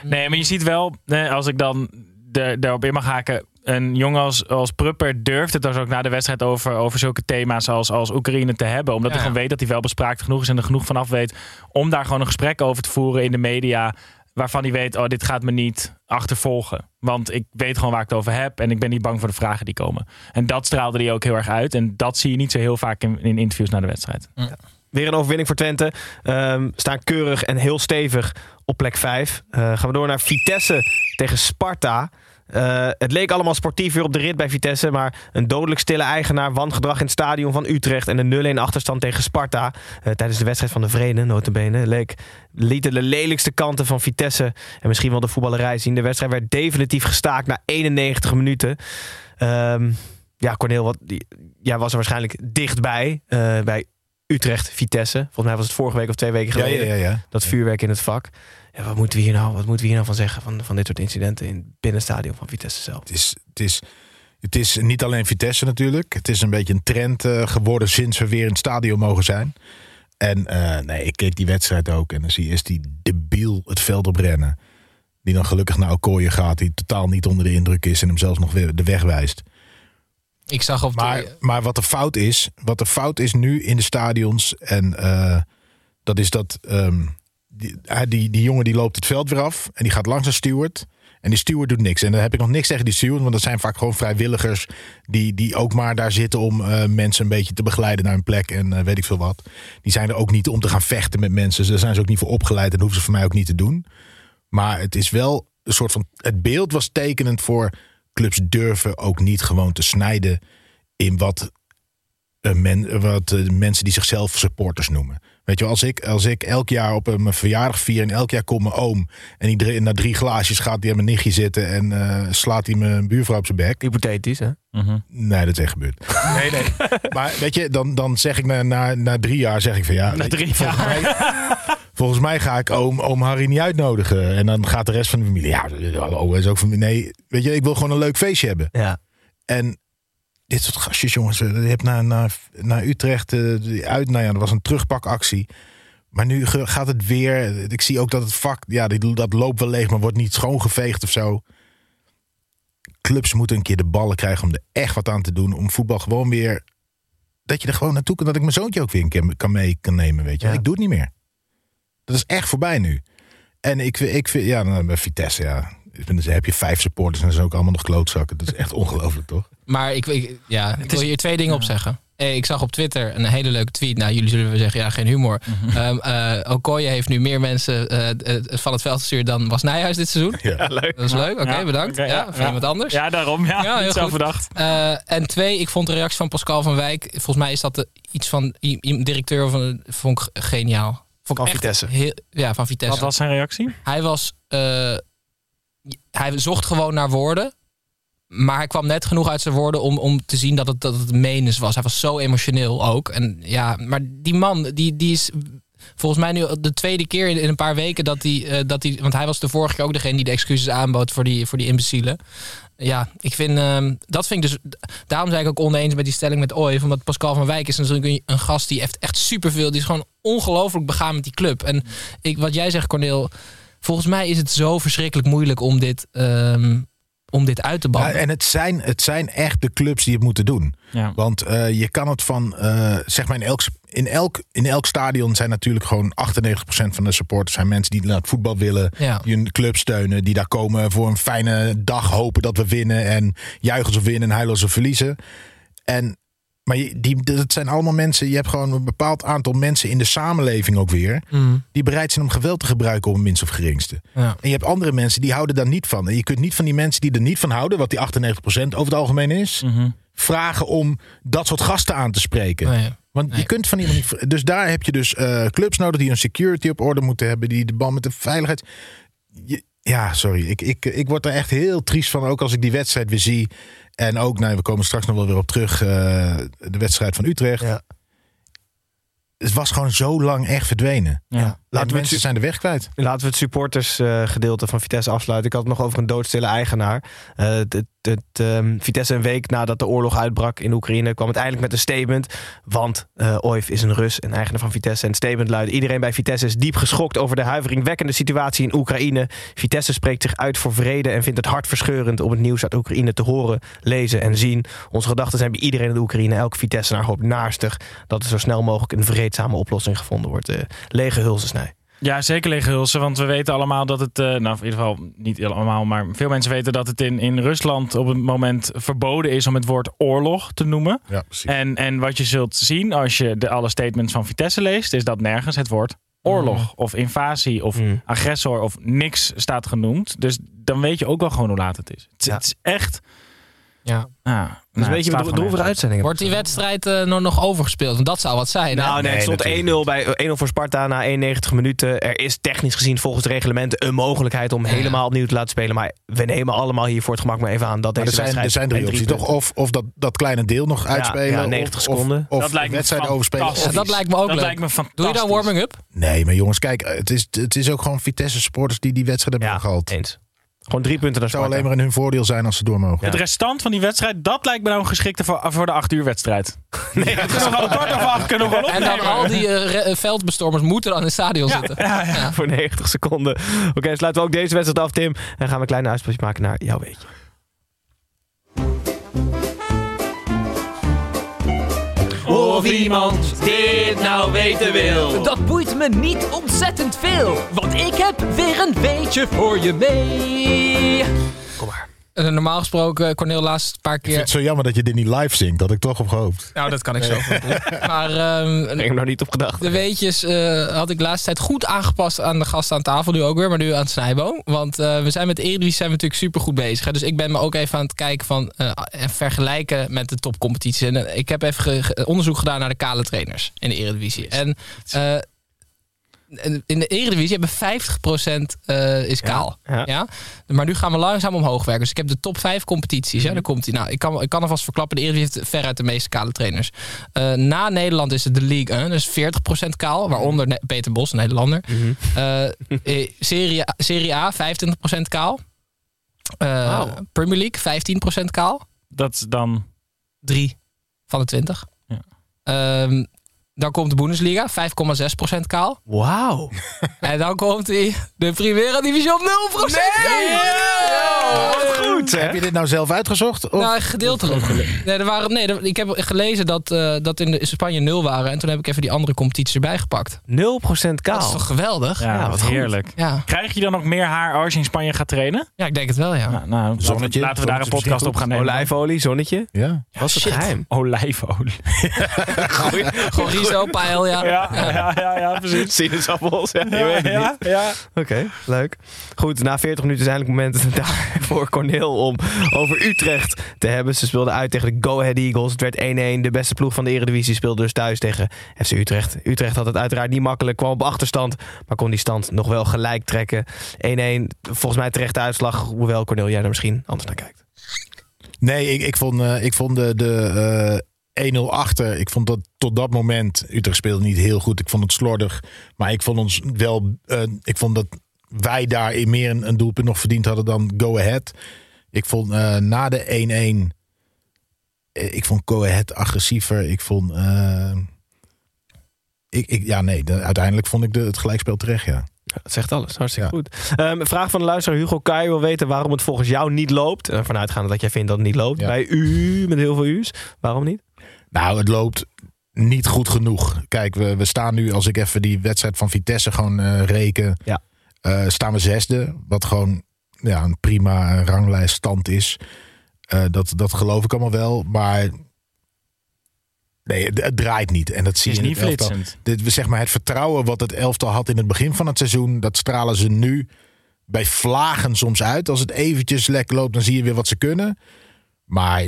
Nee, maar je ziet wel, als ik dan de, daarop in mag haken. Een jongen als, als Prupper durft het dus ook na de wedstrijd over, over zulke thema's als, als Oekraïne te hebben. Omdat Ja, hij gewoon weet dat hij wel bespraakt genoeg is en er genoeg van af weet. Om daar gewoon een gesprek over te voeren in de media. Waarvan hij weet, oh, dit gaat me niet achtervolgen. Want ik weet gewoon waar ik het over heb. En ik ben niet bang voor de vragen die komen. En dat straalde hij ook heel erg uit. En dat zie je niet zo heel vaak in, in interviews na de wedstrijd. Weer een overwinning voor Twente. Ehm, staan keurig en heel stevig op plek 5. gaan we door naar Vitesse tegen Sparta. Eh, het leek allemaal sportief weer op de rit bij Vitesse. Maar een dodelijk stille eigenaar, wangedrag in het stadion van Utrecht. En een 0-1 achterstand tegen Sparta. eh, tijdens de wedstrijd van de Vrede, notabene. Leek, lieten de lelijkste kanten van Vitesse. En misschien wel de voetballerij zien. De wedstrijd werd definitief gestaakt na 91 minuten. Ehm, ja, Corneel, wat, jij was er waarschijnlijk dichtbij. eh, bij Utrecht, Vitesse. Volgens mij was het vorige week of twee weken Ja, geleden. ja, ja. ja. Dat vuurwerk in het vak. Ja, wat moeten we hier nou, wat moeten we hier nou van zeggen? Van, van dit soort incidenten in het binnenstadion van Vitesse zelf. Het is, het, is, het is niet alleen Vitesse natuurlijk. Het is een beetje een trend eh, geworden sinds we weer in het stadion mogen zijn. En eh, nee, ik keek die wedstrijd ook. En dan zie je eerst die debiel het veld oprennen. Die dan gelukkig naar Okoye gaat. Die totaal niet onder de indruk is. En hem zelfs nog weer de weg wijst. ik zag op Maar, de, maar wat de fout is, wat de fout is nu in de stadions, en eh, dat is dat ehm, die, hij- die, die jongen die loopt het veld weer af en die gaat langs een steward. En die steward doet niks. En dan heb ik nog niks tegen die steward. Want dat zijn vaak gewoon vrijwilligers. Die, die ook maar daar zitten om eh, mensen een beetje te begeleiden naar een plek. En eh, weet ik veel wat. Die zijn er ook niet om te gaan vechten met mensen. Daar zijn ze ook niet voor opgeleid. En hoeven ze voor mij ook niet te doen. Maar het is wel een soort van. Het beeld was tekenend voor. Clubs durven ook niet gewoon te snijden. in wat, men, wat eh, mensen die zichzelf supporters noemen. Weet je, als ik, als ik elk jaar op een mijn verjaardag vier en elk jaar komt mijn oom. en die drie- na drie glaasjes gaat hij aan mijn nichtje zitten. en eh, slaat hij mijn buurvrouw op zijn bek. Hypothetisch, hè? Nee, dat is echt gebeurd. Nee, nee. Maar weet je, dan, dan zeg ik na, na, na drie jaar zeg ik van ja. Na drie volgens Mij, volgens mij ga ik oom, oom Harry niet uitnodigen. En dan gaat de rest van de familie. Ja, hallo, is ook van Nee, weet je, ik wil gewoon een leuk feestje hebben. Ja. En dit soort gastjes, jongens. eh, Je hebt naar, naar, naar Utrecht die uit. Nou ja, er was een terugpakactie. Maar nu gaat het weer. Ik zie ook dat het vak. Ja, dat loopt wel leeg, maar wordt niet schoongeveegd of zo. Clubs moeten een keer de ballen krijgen om er echt wat aan te doen. Om voetbal gewoon weer. Dat je er gewoon naartoe kan. Dat ik mijn zoontje ook weer een keer kan mee kan nemen. Weet je. Ja. Ik doe het niet meer. Dat is echt voorbij nu. En ik, ik vind. Ja, Vitesse, ja. Ik vind, dan heb je vijf supporters en dat zijn ook allemaal nog klootzakken. Dat is echt ongelooflijk, toch? Maar ik, ik, ja, ik wil hier twee dingen op zeggen. Eh, Ik zag op Twitter een hele leuke tweet. Nou, jullie zullen wel zeggen, ja, geen humor. Mhm. Ehm, eh, Okoye heeft nu meer mensen eh, van het veld gestuurd dan was Nijhuis dit seizoen. Ja. leuk. Dat is leuk, oké, Ja, bedankt. oké, ja, van iemand anders. Ja, daarom. Ja, Ja, heel goed. verdacht. Eh, en twee, ik vond de reactie van Pascal van Wijk... Volgens mij is dat de, iets van i- i- directeur van... Vond ik geniaal. Vond ik Van echt Vitesse. Heel, ja, van Vitesse. Wat was zijn reactie? Hij was... eh, hij zocht gewoon naar woorden. Maar hij kwam net genoeg uit zijn woorden om, om te zien dat het, dat het menens was. Hij was zo emotioneel ook. En ja, maar die man, die, die is volgens mij nu de tweede keer in, een paar weken dat hij, eh, dat hij... Want hij was de vorige keer ook degene die de excuses aanbood voor die, voor die imbecielen. Ja, ik vind, ehm, dat vind ik dus... Daarom zei ik ook oneens met die stelling met Ooi. Omdat Pascal van Wijk is natuurlijk een, een gast die echt superveel... Die is gewoon ongelooflijk begaan met die club. En ik, wat jij zegt, Corneel... Volgens mij is het zo verschrikkelijk moeilijk om dit, ehm, om dit uit te Ja, bannen. en het zijn, het zijn echt de clubs die het moeten doen. Ja. Want eh, je kan het van, eh, zeg maar in elk, in, elk, in elk stadion zijn natuurlijk gewoon 98% van de supporters zijn mensen die naar het voetbal willen. Ja. Die hun club steunen. Die daar komen voor een fijne dag hopen dat we winnen. En juichen ze winnen en huilen ze verliezen. En, maar je- die, dat zijn allemaal mensen. Je hebt gewoon een bepaald aantal mensen in de samenleving ook weer. Mm, Die bereid zijn om geweld te gebruiken op het minst of geringste. ja. En je hebt andere mensen die houden daar niet van. En je kunt niet van die mensen die er niet van houden, wat die 98% over het algemeen is, Mhm. vragen om dat soort gasten aan te spreken. Want Nee. je kunt van iemand niet. Dus daar heb je dus eh, clubs nodig die een security op orde moeten hebben, die de band met de veiligheid. Je- ja, sorry. Ik, ik, ik word er echt heel triest van, ook als ik die wedstrijd weer zie. En ook, nou, we komen straks nog wel weer op terug, eh, de wedstrijd van Utrecht. Ja. Het was gewoon zo lang echt verdwenen. Ja. Laten we mensen het, zijn de weg kwijt. laten we het supportersgedeelte van Vitesse afsluiten. Ik had het nog over een doodstille eigenaar. Eh, het, het, ehm, Vitesse een week nadat de oorlog uitbrak in Oekraïne... kwam het eindelijk met een statement. Want eh Oif is een Rus en eigenaar van Vitesse. En het statement luidt... Iedereen bij Vitesse is diep geschokt over de huiveringwekkende situatie in Oekraïne. Vitesse spreekt zich uit voor vrede en vindt het hartverscheurend... om het nieuws uit Oekraïne te horen, lezen en zien. Onze gedachten zijn bij iedereen in de Oekraïne. Elke Vitesse hoopt naastig dat er zo snel mogelijk... een vreedzame oplossing gevonden wordt. Eh, lege hulzen. Ja, zeker lege hulsen. Want we weten allemaal dat het, eh, nou in ieder geval niet allemaal, maar veel mensen weten dat het in, in Rusland op het moment verboden is om het woord oorlog te noemen. Ja, precies. En, en wat je zult zien als je de, alle statements van Vitesse leest, is dat nergens het woord oorlog of invasie of Mm. agressor of niks staat genoemd. Dus dan weet je ook wel gewoon hoe laat het is. Het, is- Ja. het is echt. Ja. Ja, Dat is een beetje een droevige uitzending. Wordt die wedstrijd eh, nog, nog overgespeeld? Want dat zou wat zijn. hè? Nou, nee, het Nee, stond 1-0 natuurlijk bij 1-0 voor Sparta na 91 minuten. Er is technisch gezien volgens het reglement een mogelijkheid om Ja. helemaal opnieuw te laten spelen. Maar we nemen allemaal hier voor het gemak maar even aan dat Maar deze er zijn, er zijn drie opties. Toch? Of, of dat, dat kleine deel nog uitspelen. ja, 90 of, seconden. Of, of Dat lijkt wedstrijd overspelen. dat lijkt me ook dat leuk. lijkt me fantastisch. Doe je dan warming-up? Nee, maar jongens, kijk, het is, het is ook gewoon Vitesse supporters die die wedstrijd hebben Ja, gehaald. eens. Gewoon drie punten naar Het zou Sparta. alleen maar in hun voordeel zijn als ze door mogen. Het restant van die wedstrijd, dat lijkt me nou een geschikte voor, voor de acht uur wedstrijd. Nee, het is nog wel kwart over acht kunnen we wel En dan opnemen. al die eh, eh, veldbestormers moeten dan in het stadion zitten. Ja, ja. Voor 90 seconden. Oké, sluiten we ook deze wedstrijd af, Tim. En gaan we een kleine uitspraakje maken naar jouw weetje. Of iemand dit nou weten wil. Dat boeit me niet ontzettend veel, want ik heb weer een beetje voor je mee. Eh, Normaal gesproken, Cornel laatst een paar Ik vind keer... het zo jammer dat je dit niet live zingt. Dat ik toch op gehoopt. Nou, dat kan ik zo goed doen. Maar ehm, Ik heb nog niet op gedacht. de weetjes eh, had ik de laatste tijd goed aangepast aan de gasten aan tafel. Nu ook weer, maar nu aan het snijboom. Want eh, we zijn met de Eredivisie zijn we natuurlijk super goed bezig. Hè? Dus ik ben me ook even aan het kijken van... eh, en vergelijken met de topcompetities. En eh, ik heb even ge- ge- onderzoek gedaan naar de kale trainers in de Eredivisie. En eh, in de Eredivisie hebben 50% eh, is kaal. ja. Ja, Maar nu gaan we langzaam omhoog werken. Dus ik heb de top 5 competities. Ja, daar komt hij. Nou, ik kan, ik kan alvast verklappen. De Eredivisie heeft veruit de meeste kale trainers. Eh, na Nederland is het de League 1. Dus 40% kaal. Waaronder Ne- Peter Bos, een Nederlander. Eh, Serie, A- Serie A 25% kaal. Wauw. Premier League 15% kaal. Dat is dan... 3 van de 20. Ja. Ehm, dan komt de Bundesliga, 5,6% kaal. Wauw. En dan komt hij de Primera Division 0% kaal. Goed, hè? Heb je dit nou zelf uitgezocht? Of? Nou, gedeeltelijk. Nee, er waren, nee, er- ik heb gelezen dat, eh, dat in de Spanje nul waren. En toen heb ik even die andere competities erbij gepakt. 0% kaal. Dat is toch geweldig? Ja, Ja, wat heerlijk. Ja. Krijg je dan ook meer haar als je in Spanje gaat trainen? ja, ik denk het wel, ja. Nou, nou laten we- Zonnetje. laten we daar een podcast op gaan nemen. Olijfolie, zonnetje. Ja. Wat is het geheim? Olijfolie. Gewoon riso, pael, ja. Ja, ja, ja, ja, precies. Sinaasappels, ja, je Ja, weet het niet. ja, ja. Oké, leuk. Goed, na 40 minuten is eindelijk het moment daar voor Corneel om over Utrecht te hebben. Ze speelden uit tegen de Go Ahead Eagles. Het werd 1-1. De beste ploeg van de Eredivisie speelde dus thuis tegen FC Utrecht. Utrecht had het uiteraard niet makkelijk, kwam op achterstand, maar kon die stand nog wel gelijk trekken. 1-1, volgens mij terechte uitslag, hoewel Corneel jij er misschien anders naar kijkt. Nee, ik, ik vond, eh, ik vond de, de eh, 1-0 achter. Ik vond dat tot dat moment. Utrecht speelde niet heel goed. Ik vond het slordig. Maar ik vond ons wel. eh, ik vond dat wij daar in meer een, een doelpunt nog verdiend hadden dan Go Ahead. Ik vond eh, na de 1-1. eh, ik vond Go Ahead agressiever. Ik vond. ik, ik, ja, nee. de- uiteindelijk vond ik de, het gelijkspel terecht. Ja. Dat zegt alles, hartstikke Ja. goed. Een vraag van de luisteraar Hugo Kai wil weten waarom het volgens jou niet loopt. Vanuitgaande dat jij vindt dat het niet loopt. Ja. Bij u, met heel veel u's. Waarom niet? Nou, het loopt niet goed genoeg. Kijk, we, we staan nu, als ik even die wedstrijd van Vitesse gewoon eh, reken, Ja. eh, staan we zesde. Wat gewoon ja, een prima ranglijststand is. Eh, dat, dat geloof ik allemaal wel. Maar nee, het, het draait niet. En dat zie je in niet het elftal. Dit, zeg maar, het vertrouwen wat het elftal had in het begin van het seizoen, dat stralen ze nu bij vlagen soms uit. Als het eventjes lekker loopt, dan zie je weer wat ze kunnen. Maar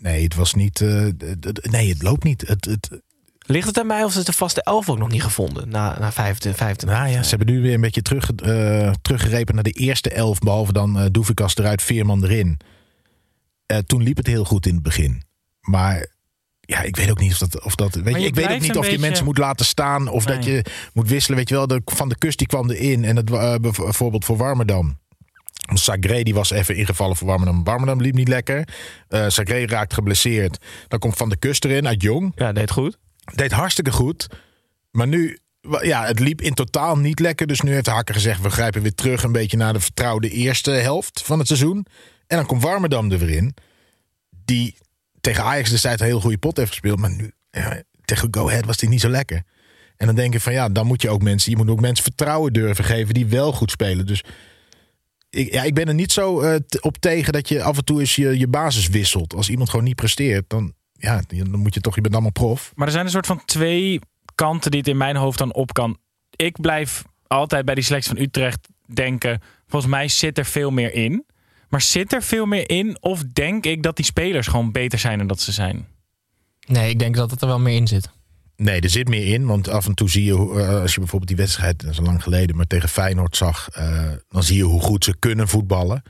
nee, het was niet. eh, nee, het loopt niet. Het, het, Ligt het aan mij of is de vaste elf ook nog niet gevonden? Na, na 25, 25 nou ja, ze hebben nu weer een beetje terug, eh, teruggerepen naar de eerste elf. Behalve dan eh Doevikas eruit, Veerman erin. Eh, toen liep het heel goed in het begin. Maar ja, ik weet ook niet of dat. Of dat weet je, ik weet ook niet of je mensen moet laten staan. Of dat je moet wisselen. Weet je wel, de, Van de Kust die kwam erin. En het eh, bijvoorbeeld voor Warmerdam. Sagre die was even ingevallen voor Warmerdam. Warmerdam liep niet lekker. Eh Sagre raakt geblesseerd. Dan komt Van de Kust erin uit Jong. Ja, deed goed. Deed hartstikke goed. Maar nu, ja, het liep in totaal niet lekker. Dus nu heeft Hakker gezegd, we grijpen weer terug een beetje naar de vertrouwde eerste helft van het seizoen. En dan komt Warmerdam er weer in. Die tegen Ajax destijds een heel goede pot heeft gespeeld. Maar nu, ja, tegen Go Ahead was die niet zo lekker. En dan denk ik van ja, dan moet je ook mensen, je moet ook mensen vertrouwen durven geven die wel goed spelen. Dus ik, ja, ik ben er niet zo eh, op tegen dat je af en toe eens je, je basis wisselt. Als iemand gewoon niet presteert, dan, ja, dan moet je toch, je bent allemaal prof. Maar er zijn een soort van twee kanten die het in mijn hoofd dan op kan. Ik blijf altijd bij die selectie van Utrecht denken. Volgens mij zit er veel meer in. Maar zit er veel meer in? Of denk ik dat die spelers gewoon beter zijn dan dat ze zijn? Nee, ik denk dat het er wel meer in zit. Nee, er zit meer in. Want af en toe zie je, eh, als je bijvoorbeeld die wedstrijd, dat is lang geleden, maar tegen Feyenoord zag, eh, dan zie je hoe goed ze kunnen voetballen.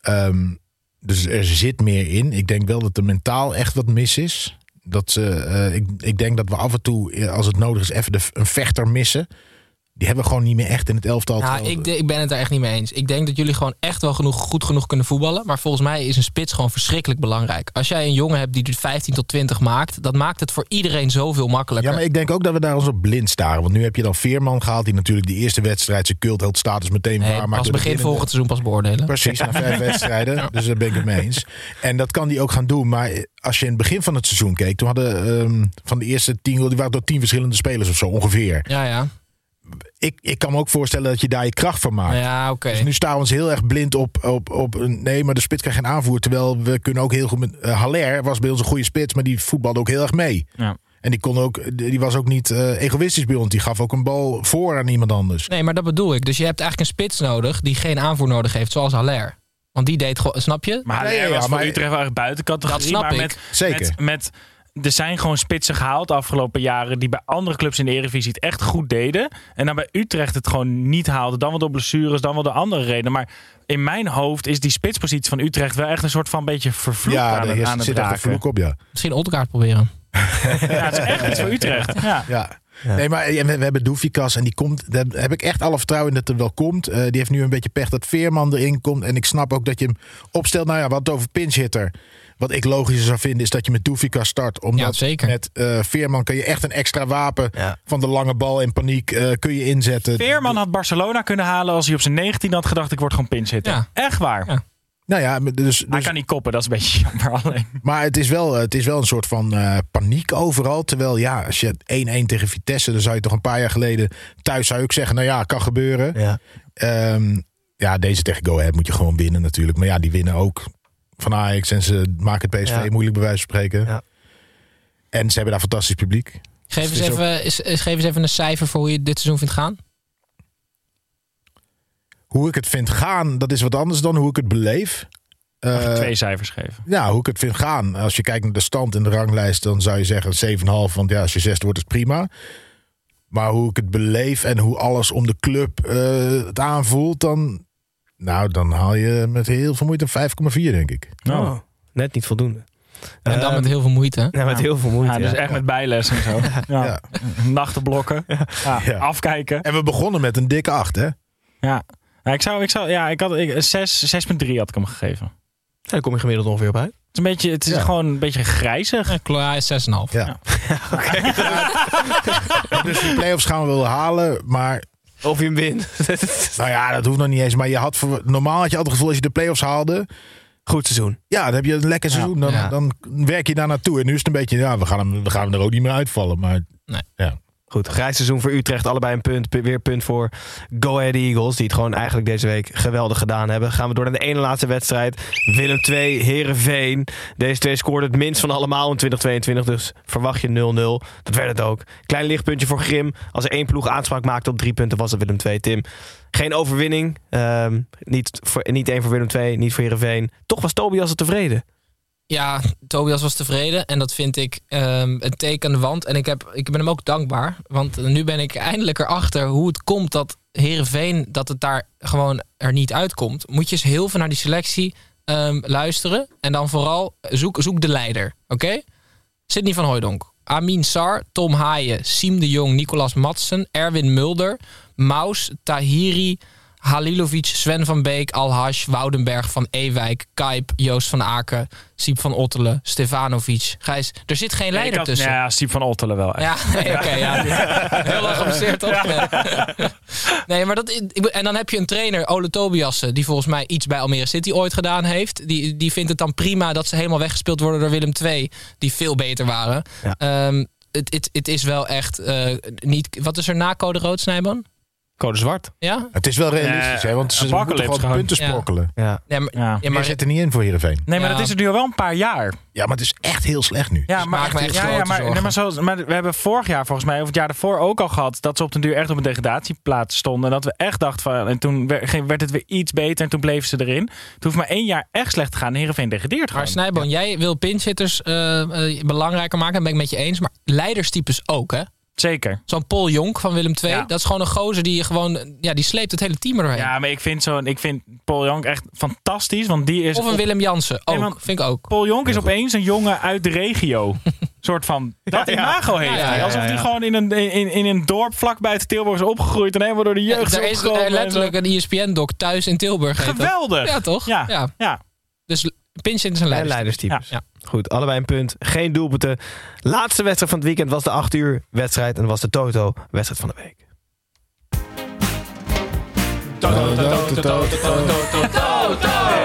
Ehm, dus er zit meer in. Ik denk wel dat er mentaal echt wat mis is. Dat ze, eh, ik, ik denk dat we af en toe, als het nodig is, even de, een vechter missen. Die hebben we gewoon niet meer echt in het elftal. Nou, ik, ik ben het daar echt niet mee eens. Ik denk dat jullie gewoon echt wel genoeg, goed genoeg kunnen voetballen. Maar volgens mij is een spits gewoon verschrikkelijk belangrijk. Als jij een jongen hebt die er 15 tot 20 maakt, dat maakt het voor iedereen zoveel makkelijker. Ja, maar ik denk ook dat we daar ons op blind staren. Want nu heb je dan Veerman gehaald, die natuurlijk die eerste wedstrijd zijn cultheldstatus meteen Nee, pas begin volgend seizoen pas beoordelen. Precies, na vijf wedstrijden. Dus daar ben ik het mee eens. En dat kan hij ook gaan doen. Maar als je in het begin van het seizoen keek, toen hadden ehm, van de eerste tien, die waren door tien verschillende spelers of zo ongeveer. Ja, ja. Ik, ik kan me ook voorstellen dat je daar je kracht van maakt. Ja, oké. Dus nu staan we ons heel erg blind op, op, op een. Nee, maar de spits krijgt geen aanvoer. Terwijl we kunnen ook heel goed. Met, eh, Haller was bij ons een goede spits, maar die voetbalde ook heel erg mee. Ja. En die, kon ook, die was ook niet eh, egoïstisch bij ons. Die gaf ook een bal voor aan iemand anders. Nee, maar dat bedoel ik. Dus je hebt eigenlijk een spits nodig die geen aanvoer nodig heeft, zoals Haller. Want die deed gewoon, snap je? Maar Ja, Haller ja, ja, was voor maar- Utrecht wel echt buiten categorie. Dat snap maar ik. Met, Zeker. Met, met, er zijn gewoon spitsen gehaald de afgelopen jaren... die bij andere clubs in de Eredivisie het echt goed deden. En dan bij Utrecht het gewoon niet haalden. Dan wel door blessures, dan wel door andere redenen. Maar in mijn hoofd is die spitspositie van Utrecht... wel echt een soort van beetje vervloekt ja, aan, het, is- aan het zit echt een raken. vloek op, ja. Misschien Ottegaard proberen. Ja, het is echt iets voor Utrecht. Ja. Ja. Nee, maar we, we hebben Doefikas en die komt. Daar heb ik echt alle vertrouwen in dat er wel komt. Eh, die heeft nu een beetje pech dat Veerman erin komt. En ik snap ook dat je hem opstelt. Nou ja, wat over pinch hitter. Wat ik logischer zou vinden is dat je met Doefikas start. Omdat Ja, zeker. met eh, Veerman kan je echt een extra wapen Ja. van de lange bal in paniek eh, kun je inzetten. Veerman had Barcelona kunnen halen als hij op zijn 19 had gedacht... ik word gewoon pinch hitter. Ja. Echt waar. Nou ja, dus, Hij dus, kan niet koppen, dat is een beetje jammer alleen. maar het is, wel, het is wel een soort van eh, paniek overal. Terwijl ja, als je 1-1 tegen Vitesse, dan zou je toch een paar jaar geleden thuis zou ook zeggen, nou ja, kan gebeuren. Ja. Ehm, ja, deze tegen Go Ahead moet je gewoon winnen natuurlijk. Maar ja, die winnen ook van Ajax en ze maken het PSV Ja. moeilijk bij wijze van spreken. Ja. En ze hebben daar fantastisch publiek. Geef Het eens, ook- even, is- is- geef eens even een cijfer voor hoe je dit seizoen vindt gaan. Hoe ik het vind gaan, dat is wat anders dan hoe ik het beleef. Eh, twee cijfers geven. Ja, hoe ik het vind gaan. Als je kijkt naar de stand in de ranglijst, dan zou je zeggen 7,5. Want ja, als je zesde wordt, is prima. Maar hoe ik het beleef en hoe alles om de club eh, het aanvoelt, dan, nou, dan haal je met heel veel moeite een 5,4, denk ik. Oh, net niet voldoende. En dan Ehm, met heel veel moeite. Ja, met heel veel moeite. Ja, dus ja. echt met bijles en zo. Ja. Ja. Nachtenblokken. Ja. Ja. Afkijken. En we begonnen met een dikke 8, hè? Ja. Ja, ik zou, ik zou, ja, ik had ik, een 6, 6,3 had ik hem gegeven. Het Daar kom je gemiddeld ongeveer op uit. is een beetje, het is Ja. gewoon een beetje grijzig. Ja, Clara is 6,5. Ja. Dus die play-offs gaan we wel halen, maar Of je hem wint. nou ja, dat hoeft nog niet eens. Maar je had voor, normaal had je altijd het gevoel als je de play-offs haalde, Goed seizoen. ja, dan heb je een lekker seizoen. Dan, Ja. dan werk je daar naartoe. En nu is het een beetje, ja, we gaan hem, we gaan hem er ook niet meer uitvallen. Maar Nee. ja. Goed, grijs seizoen voor Utrecht. Allebei een punt. Weer punt voor Go Ahead Eagles. Die het gewoon eigenlijk deze week geweldig gedaan hebben. Gaan we door naar de ene laatste wedstrijd. Willem 2, Herenveen. Deze twee scoorden het minst van allemaal in 2022. Dus verwacht je 0-0. Dat werd het ook. Klein lichtpuntje voor Grim. Als er één ploeg aanspraak maakte op drie punten was het Willem 2. Tim. Geen overwinning. Ehm, niet, voor, niet één voor Willem 2, niet voor Herenveen. Toch was Tobias het tevreden. Ja, Tobias was tevreden. En dat vind ik ehm, een teken aan de wand. En ik, heb, ik ben hem ook dankbaar. Want nu ben ik eindelijk erachter hoe het komt dat Herenveen dat het daar gewoon er niet uitkomt. Moet je eens heel veel naar die selectie ehm, luisteren. En dan vooral zoek, zoek de leider. Oké? Sidney van Hooijdonk. Amin Sar, Tom Haaien, Siem de Jong, Nicolas Madsen, Erwin Mulder, Maus, Tahiri, Halilovic, Sven van Beek, Alhash, Woudenberg van Ewijk, Kuip, Joost van Aken, Siep van Ottelen, Stefanovic. Gijs, er zit geen leider had- tussen. Ja, Siep van Ottelen wel. echt. Ja, nee, oké, ja. Heel lang geblesseerd, toch? Nee, maar dat, ik- en dan heb je een trainer, Ole Tobiassen, die volgens mij iets bij Almere City ooit gedaan heeft. Die, die vindt het dan prima dat ze helemaal weggespeeld worden door Willem II, die veel beter waren. Ja. Ehm, het, het, het is wel echt eh, niet. Wat is er na code rood? Code zwart. Ja? Het is wel realistisch, Eh, hè? Want ze moeten gewoon gewoon. punten sprokkelen. Ja. Ja, maar, Ja. ja, Maar maar zit er niet in voor Heerenveen. Nee, maar Ja. dat is het nu al wel een paar jaar. Ja, maar het is echt heel slecht nu. Ja, Dus maar, echt ja, maar, nee, maar, zoals, maar we hebben vorig jaar volgens mij, of het jaar daarvoor ook al gehad, dat ze op den duur echt op een degradatieplaats stonden. En dat we echt dachten van, en toen werd, het weer iets beter en toen bleven ze erin. Het hoeft maar één jaar echt slecht te gaan. en Heerenveen degradeert Maar gewoon. Snijboon, jij wil pinchitters eh, eh, belangrijker maken, dat ben ik met je eens. Maar leiderstypes ook, hè? Zeker. Zo'n Paul Jonk van Willem II, Ja. dat is gewoon een gozer die je gewoon, ja, die sleept het hele team er doorheen. Ja, maar ik vind, zo, ik vind Paul Jonk echt fantastisch, want die is... Of een op- Willem Jansen, ook, Nee, vind ik ook. Paul Jonk is opeens een jongen uit de regio. soort van. Dat Ja, ja. imago heeft Ja, ja, hij. Alsof ja. hij gewoon in een, in, in een dorp vlakbij het Tilburg is opgegroeid. En helemaal door de jeugd er is is opgekomen eh, letterlijk een ESPN-doc thuis in Tilburg. Geweldig. Ja, toch? Ja. ja. Ja. Dus Pinsent is een En leider. leiderstypes. Ja. Goed, allebei een punt. Geen doelpunten. Laatste wedstrijd van het weekend was de 8 uur wedstrijd. En dat was de Toto wedstrijd van de week.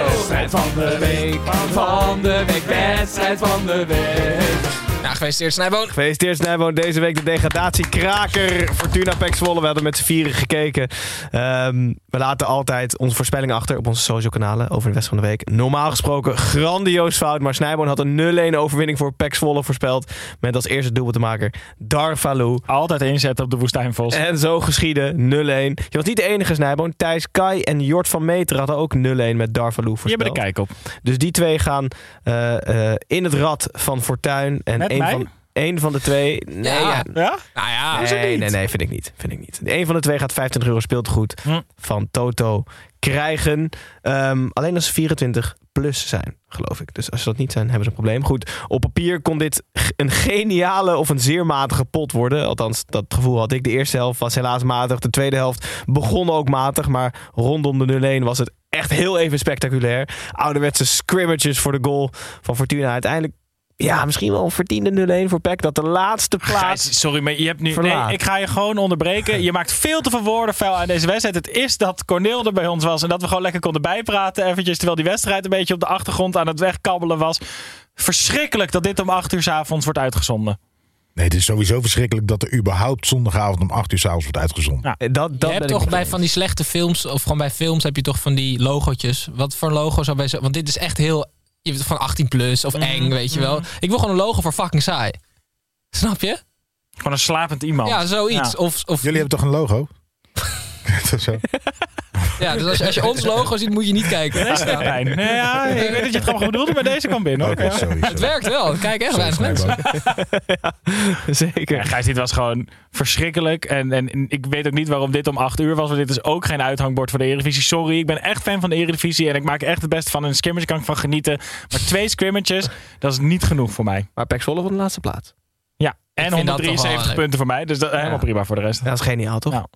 Wedstrijd van de week, van de week, wedstrijd van de week. Ja, gefeliciteerd Snijboon. Gefeliciteerd Snijboon. Deze week de degradatiekraker. Fortuna Pek Zwolle. We hadden met z'n vieren gekeken. Ehm, we laten altijd onze voorspellingen achter op onze social kanalen over de wedstrijd van de week. Normaal gesproken grandioos fout. Maar Snijboon had een 0-1 overwinning voor Pek Zwolle voorspeld. Met als eerste doelpuntemaker Darvalu. Altijd inzetten op de woestijnvos. En zo geschieden 0-1. Je was niet de enige Snijboon. Thijs Kai en Jort van Meter hadden ook 0-1 met Darvalu Je voorspeld. hebt er kijk op. Dus die twee gaan eh, eh, in het rad van Fortuin. En Met een mij? van, een van de twee... Nee, Ja. ja. Ja? Nou ja, Nee, nee, nee, vind ik niet. Vind ik niet. Een van de twee gaat 25 euro speeltegoed Hm. van Toto krijgen. Ehm, alleen als ze 24 plus zijn, geloof ik. Dus als ze dat niet zijn, hebben ze een probleem. Goed, op papier kon dit een geniale of een zeer matige pot worden. Althans, dat gevoel had ik. De eerste helft was helaas matig. De tweede helft begon ook matig. Maar rondom de 0-1 was het echt heel even spectaculair. Ouderwetse scrimmages voor de goal van Fortuna. Uiteindelijk, ja, misschien wel een verdiende 0-1 voor Peck. Dat de laatste plaats... Gijs, sorry, maar je hebt nu. Verlaat. Nee, ik ga je gewoon onderbreken. Je maakt veel te veel woorden vuil aan deze wedstrijd. Het is dat Corneel er bij ons was en dat we gewoon lekker konden bijpraten. Eventjes terwijl die wedstrijd een beetje op de achtergrond aan het wegkabbelen was. Verschrikkelijk dat dit om 8 uur 's avonds wordt uitgezonden. Nee, het is sowieso verschrikkelijk dat er überhaupt zondagavond om 8 uur s'avonds wordt uitgezonden. Eh, Dat, je dat hebt ben ik toch je bij eens. van die slechte films, of gewoon bij films, heb je toch van die logootjes. Wat voor logo zou bij zo... Want dit is echt heel... Je van 18 plus of eng, weet je wel. Ik wil gewoon een logo voor fucking saai. Snap je? Gewoon een slapend iemand. Ja, zoiets. Ja. Of, of, Jullie hebben toch een logo? Toch zo? ja, dus als je, als je ons logo ziet, moet je niet kijken. Deze deed pijn. Nee, ja, ik weet dat je het grappig bedoelde, maar deze kwam binnen. Ja. sorry. Het werkt wel. Kijk echt weinig mensen. Snijboon. Zeker. Ja, Gijs, dit was gewoon verschrikkelijk. En, en ik weet ook niet waarom dit om 8 uur was. Want dit is ook geen uithangbord voor de Eredivisie. Sorry, ik ben echt fan van de Eredivisie. En ik maak echt het beste van een scrimmage. Kan ik van genieten. Maar twee scrimmages, dat is niet genoeg voor mij. Maar Pek Zwolle van de laatste plaats. Ja, en vind dat toch wel 173 leuk. punten voor mij. Dus dat is helemaal prima voor de rest. Ja, dat is geniaal, toch? Ja.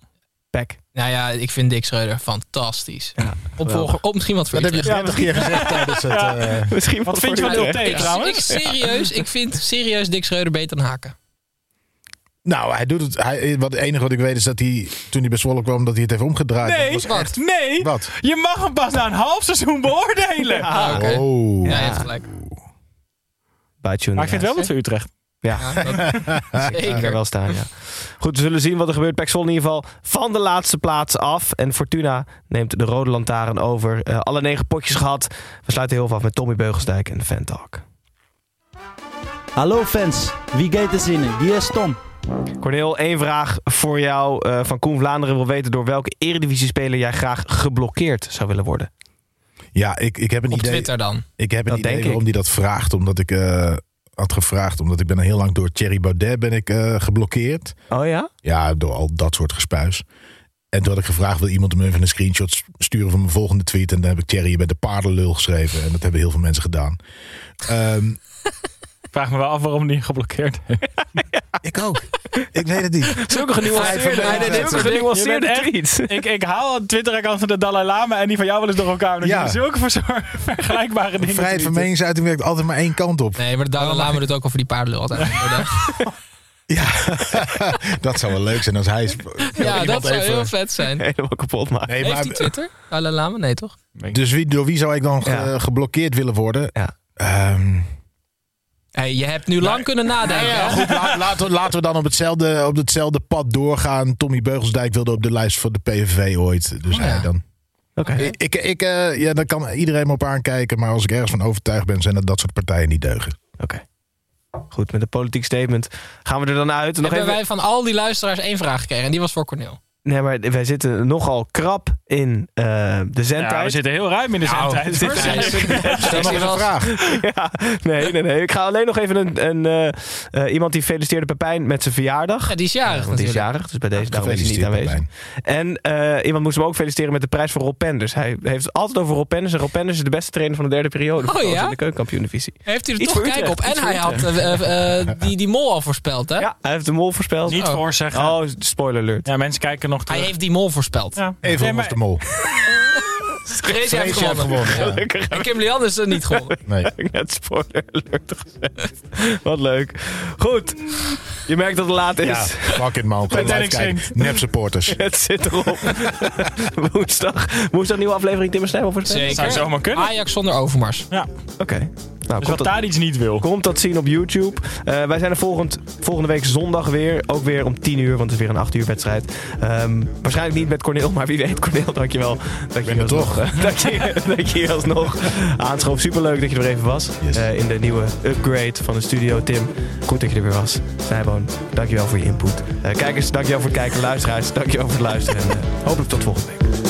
Pek. Nou ja, ik vind Dick Schreuder fantastisch. Ja, Opvolger, op misschien wat voor Dat heb je Utrecht. 30 keer gezegd tijdens het... eh, Misschien Wat vind je van voor- 0 T Ik, trouwens? ik, serieus, ik vind serieus Dick Schreuder beter dan Haken. Nou, hij doet het. Hij, wat, het enige wat ik weet is dat hij, toen hij bij Zwolle kwam, dat hij het heeft omgedraaid. Nee, was echt- nee. Wat? Je mag hem pas na een half seizoen beoordelen. Ah, oké. Oh. Ja, hij heeft gelijk. Maar ik vind wel wat voor Utrecht. Ja, Ja, dat- ik kan er zeker. wel staan, ja. Goed, we zullen zien wat er gebeurt. Zwolle in ieder geval van de laatste plaats af. En Fortuna neemt de rode lantaarn over. Eh, alle negen potjes gehad. We sluiten heel veel af met Tommy Beugelsdijk en de Fan Talk. Hallo fans, wie gaat er zinnen? Wie is Tom? Corneel, één vraag voor jou. eh, van Koen Vlaanderen wil weten door welke eredivisie-speler jij graag geblokkeerd zou willen worden. Ja, ik, ik heb een Op idee. Twitter dan. Ik heb een Dat idee denk waarom hij dat vraagt. Omdat ik eh, had gevraagd, omdat ik ben heel lang door Thierry Baudet ben ik eh, geblokkeerd. Oh ja? Ja, door al dat soort gespuis. En toen had ik gevraagd, wil iemand hem even een screenshot sturen van mijn volgende tweet? En dan heb ik Thierry, je bent de paardenlul geschreven. En dat hebben heel veel mensen gedaan. Ehm, Ik vraag me wel af waarom die geblokkeerd heeft. ik ook. Ik weet het niet. Zulke genuanceerde, van- zulke genuanceerde tweets. Ik, ik haal een Twitter-account van de Dalai Lama en die van jou wel eens door elkaar. Dan Ja. zulke vergelijkbare dingen. Vrijheid van meningsuiting werkt altijd maar één kant op. Nee, maar de Dalai Lama doet ook over die paardenlul altijd. Ja, dat zou wel leuk zijn als hij... Ja, dat zou even- heel vet zijn. Helemaal kapot maken. Nee, Heeft maar, hij Twitter? Dalai Lama? Nee, toch? dus wie, door wie zou ik dan ge- Ja. geblokkeerd willen worden? Ja. Ehm, Hey, je hebt nu lang kunnen nadenken. ja, goed, laten, we, laten we dan op hetzelfde, op hetzelfde pad doorgaan. Tommy Beugelsdijk wilde op de lijst voor de PVV ooit. Dus Oh, ja. hij dan. Oké. Ik, ik, ik, eh, ja, daar kan iedereen me op aankijken. Maar als ik ergens van overtuigd ben, zijn dat dat soort partijen niet deugen. Oké. Goed, met een politiek statement gaan we er dan uit. Nog Hebben even... wij van al die luisteraars één vraag gekregen. En die was voor Cornel. Nee, maar wij zitten nogal krap in eh, de zendtijd. Ja, we zitten heel ruim in de Nou, zendtijd. dit is- Stel nog eens een vraag. Ja, nee, nee, nee. Ik ga alleen nog even een, een, eh, eh, iemand die feliciteerde Pepijn met zijn verjaardag. Ja, die is jarig Want die is natuurlijk. jarig, dus bij deze daarom is hij niet aanwezig. En eh, iemand moest hem ook feliciteren met de prijs voor Rob Penders. Hij heeft het altijd over Rob Penders. En Rob Penders is de beste trainer van de derde periode. Oh, ja? in de keukenkampioen-divisie. Heeft hij er Iets toch kijk op. En hij had die, die mol al voorspeld, hè? Ja, hij heeft de mol voorspeld. Niet Oh. voorzeggen. Oh, spoiler alert. Ja, mensen kijken nog terug. Hij heeft die mol voorspeld. Ja. Even Nee, was Gracie heeft gewonnen. gewonnen, ja. En Kimberly Anders is niet gewonnen. Nee. Ik heb net spoiler alert gezegd. Wat leuk. Goed. Je merkt dat het laat is. Ja, fuck it man. Kijken. Nep supporters. Het zit erop. woensdag. Woensdag nieuwe aflevering Tim en Snijboom voor Zeker. Zou zomaar kunnen. Ajax zonder Overmars. Ja. Oké. Nou, Dus komt wat dat, daar iets niet wil. komt dat zien op YouTube. Eh, wij zijn er volgend, volgende week zondag weer. Ook weer om 10 uur, want het is weer een 8 uur wedstrijd. Ehm, waarschijnlijk niet met Cornel, maar wie weet, Cornel, dankjewel. Dat je toch. alsnog, dat, je, dat je hier alsnog aanschoof. Superleuk dat je er even was. Yes. eh, in de nieuwe upgrade van de studio. Tim, goed dat je er weer was. Snijboon, dankjewel voor je input. Eh, kijkers, dankjewel voor het kijken. Luisteraars, dankjewel voor het luisteren. En hopelijk tot volgende week.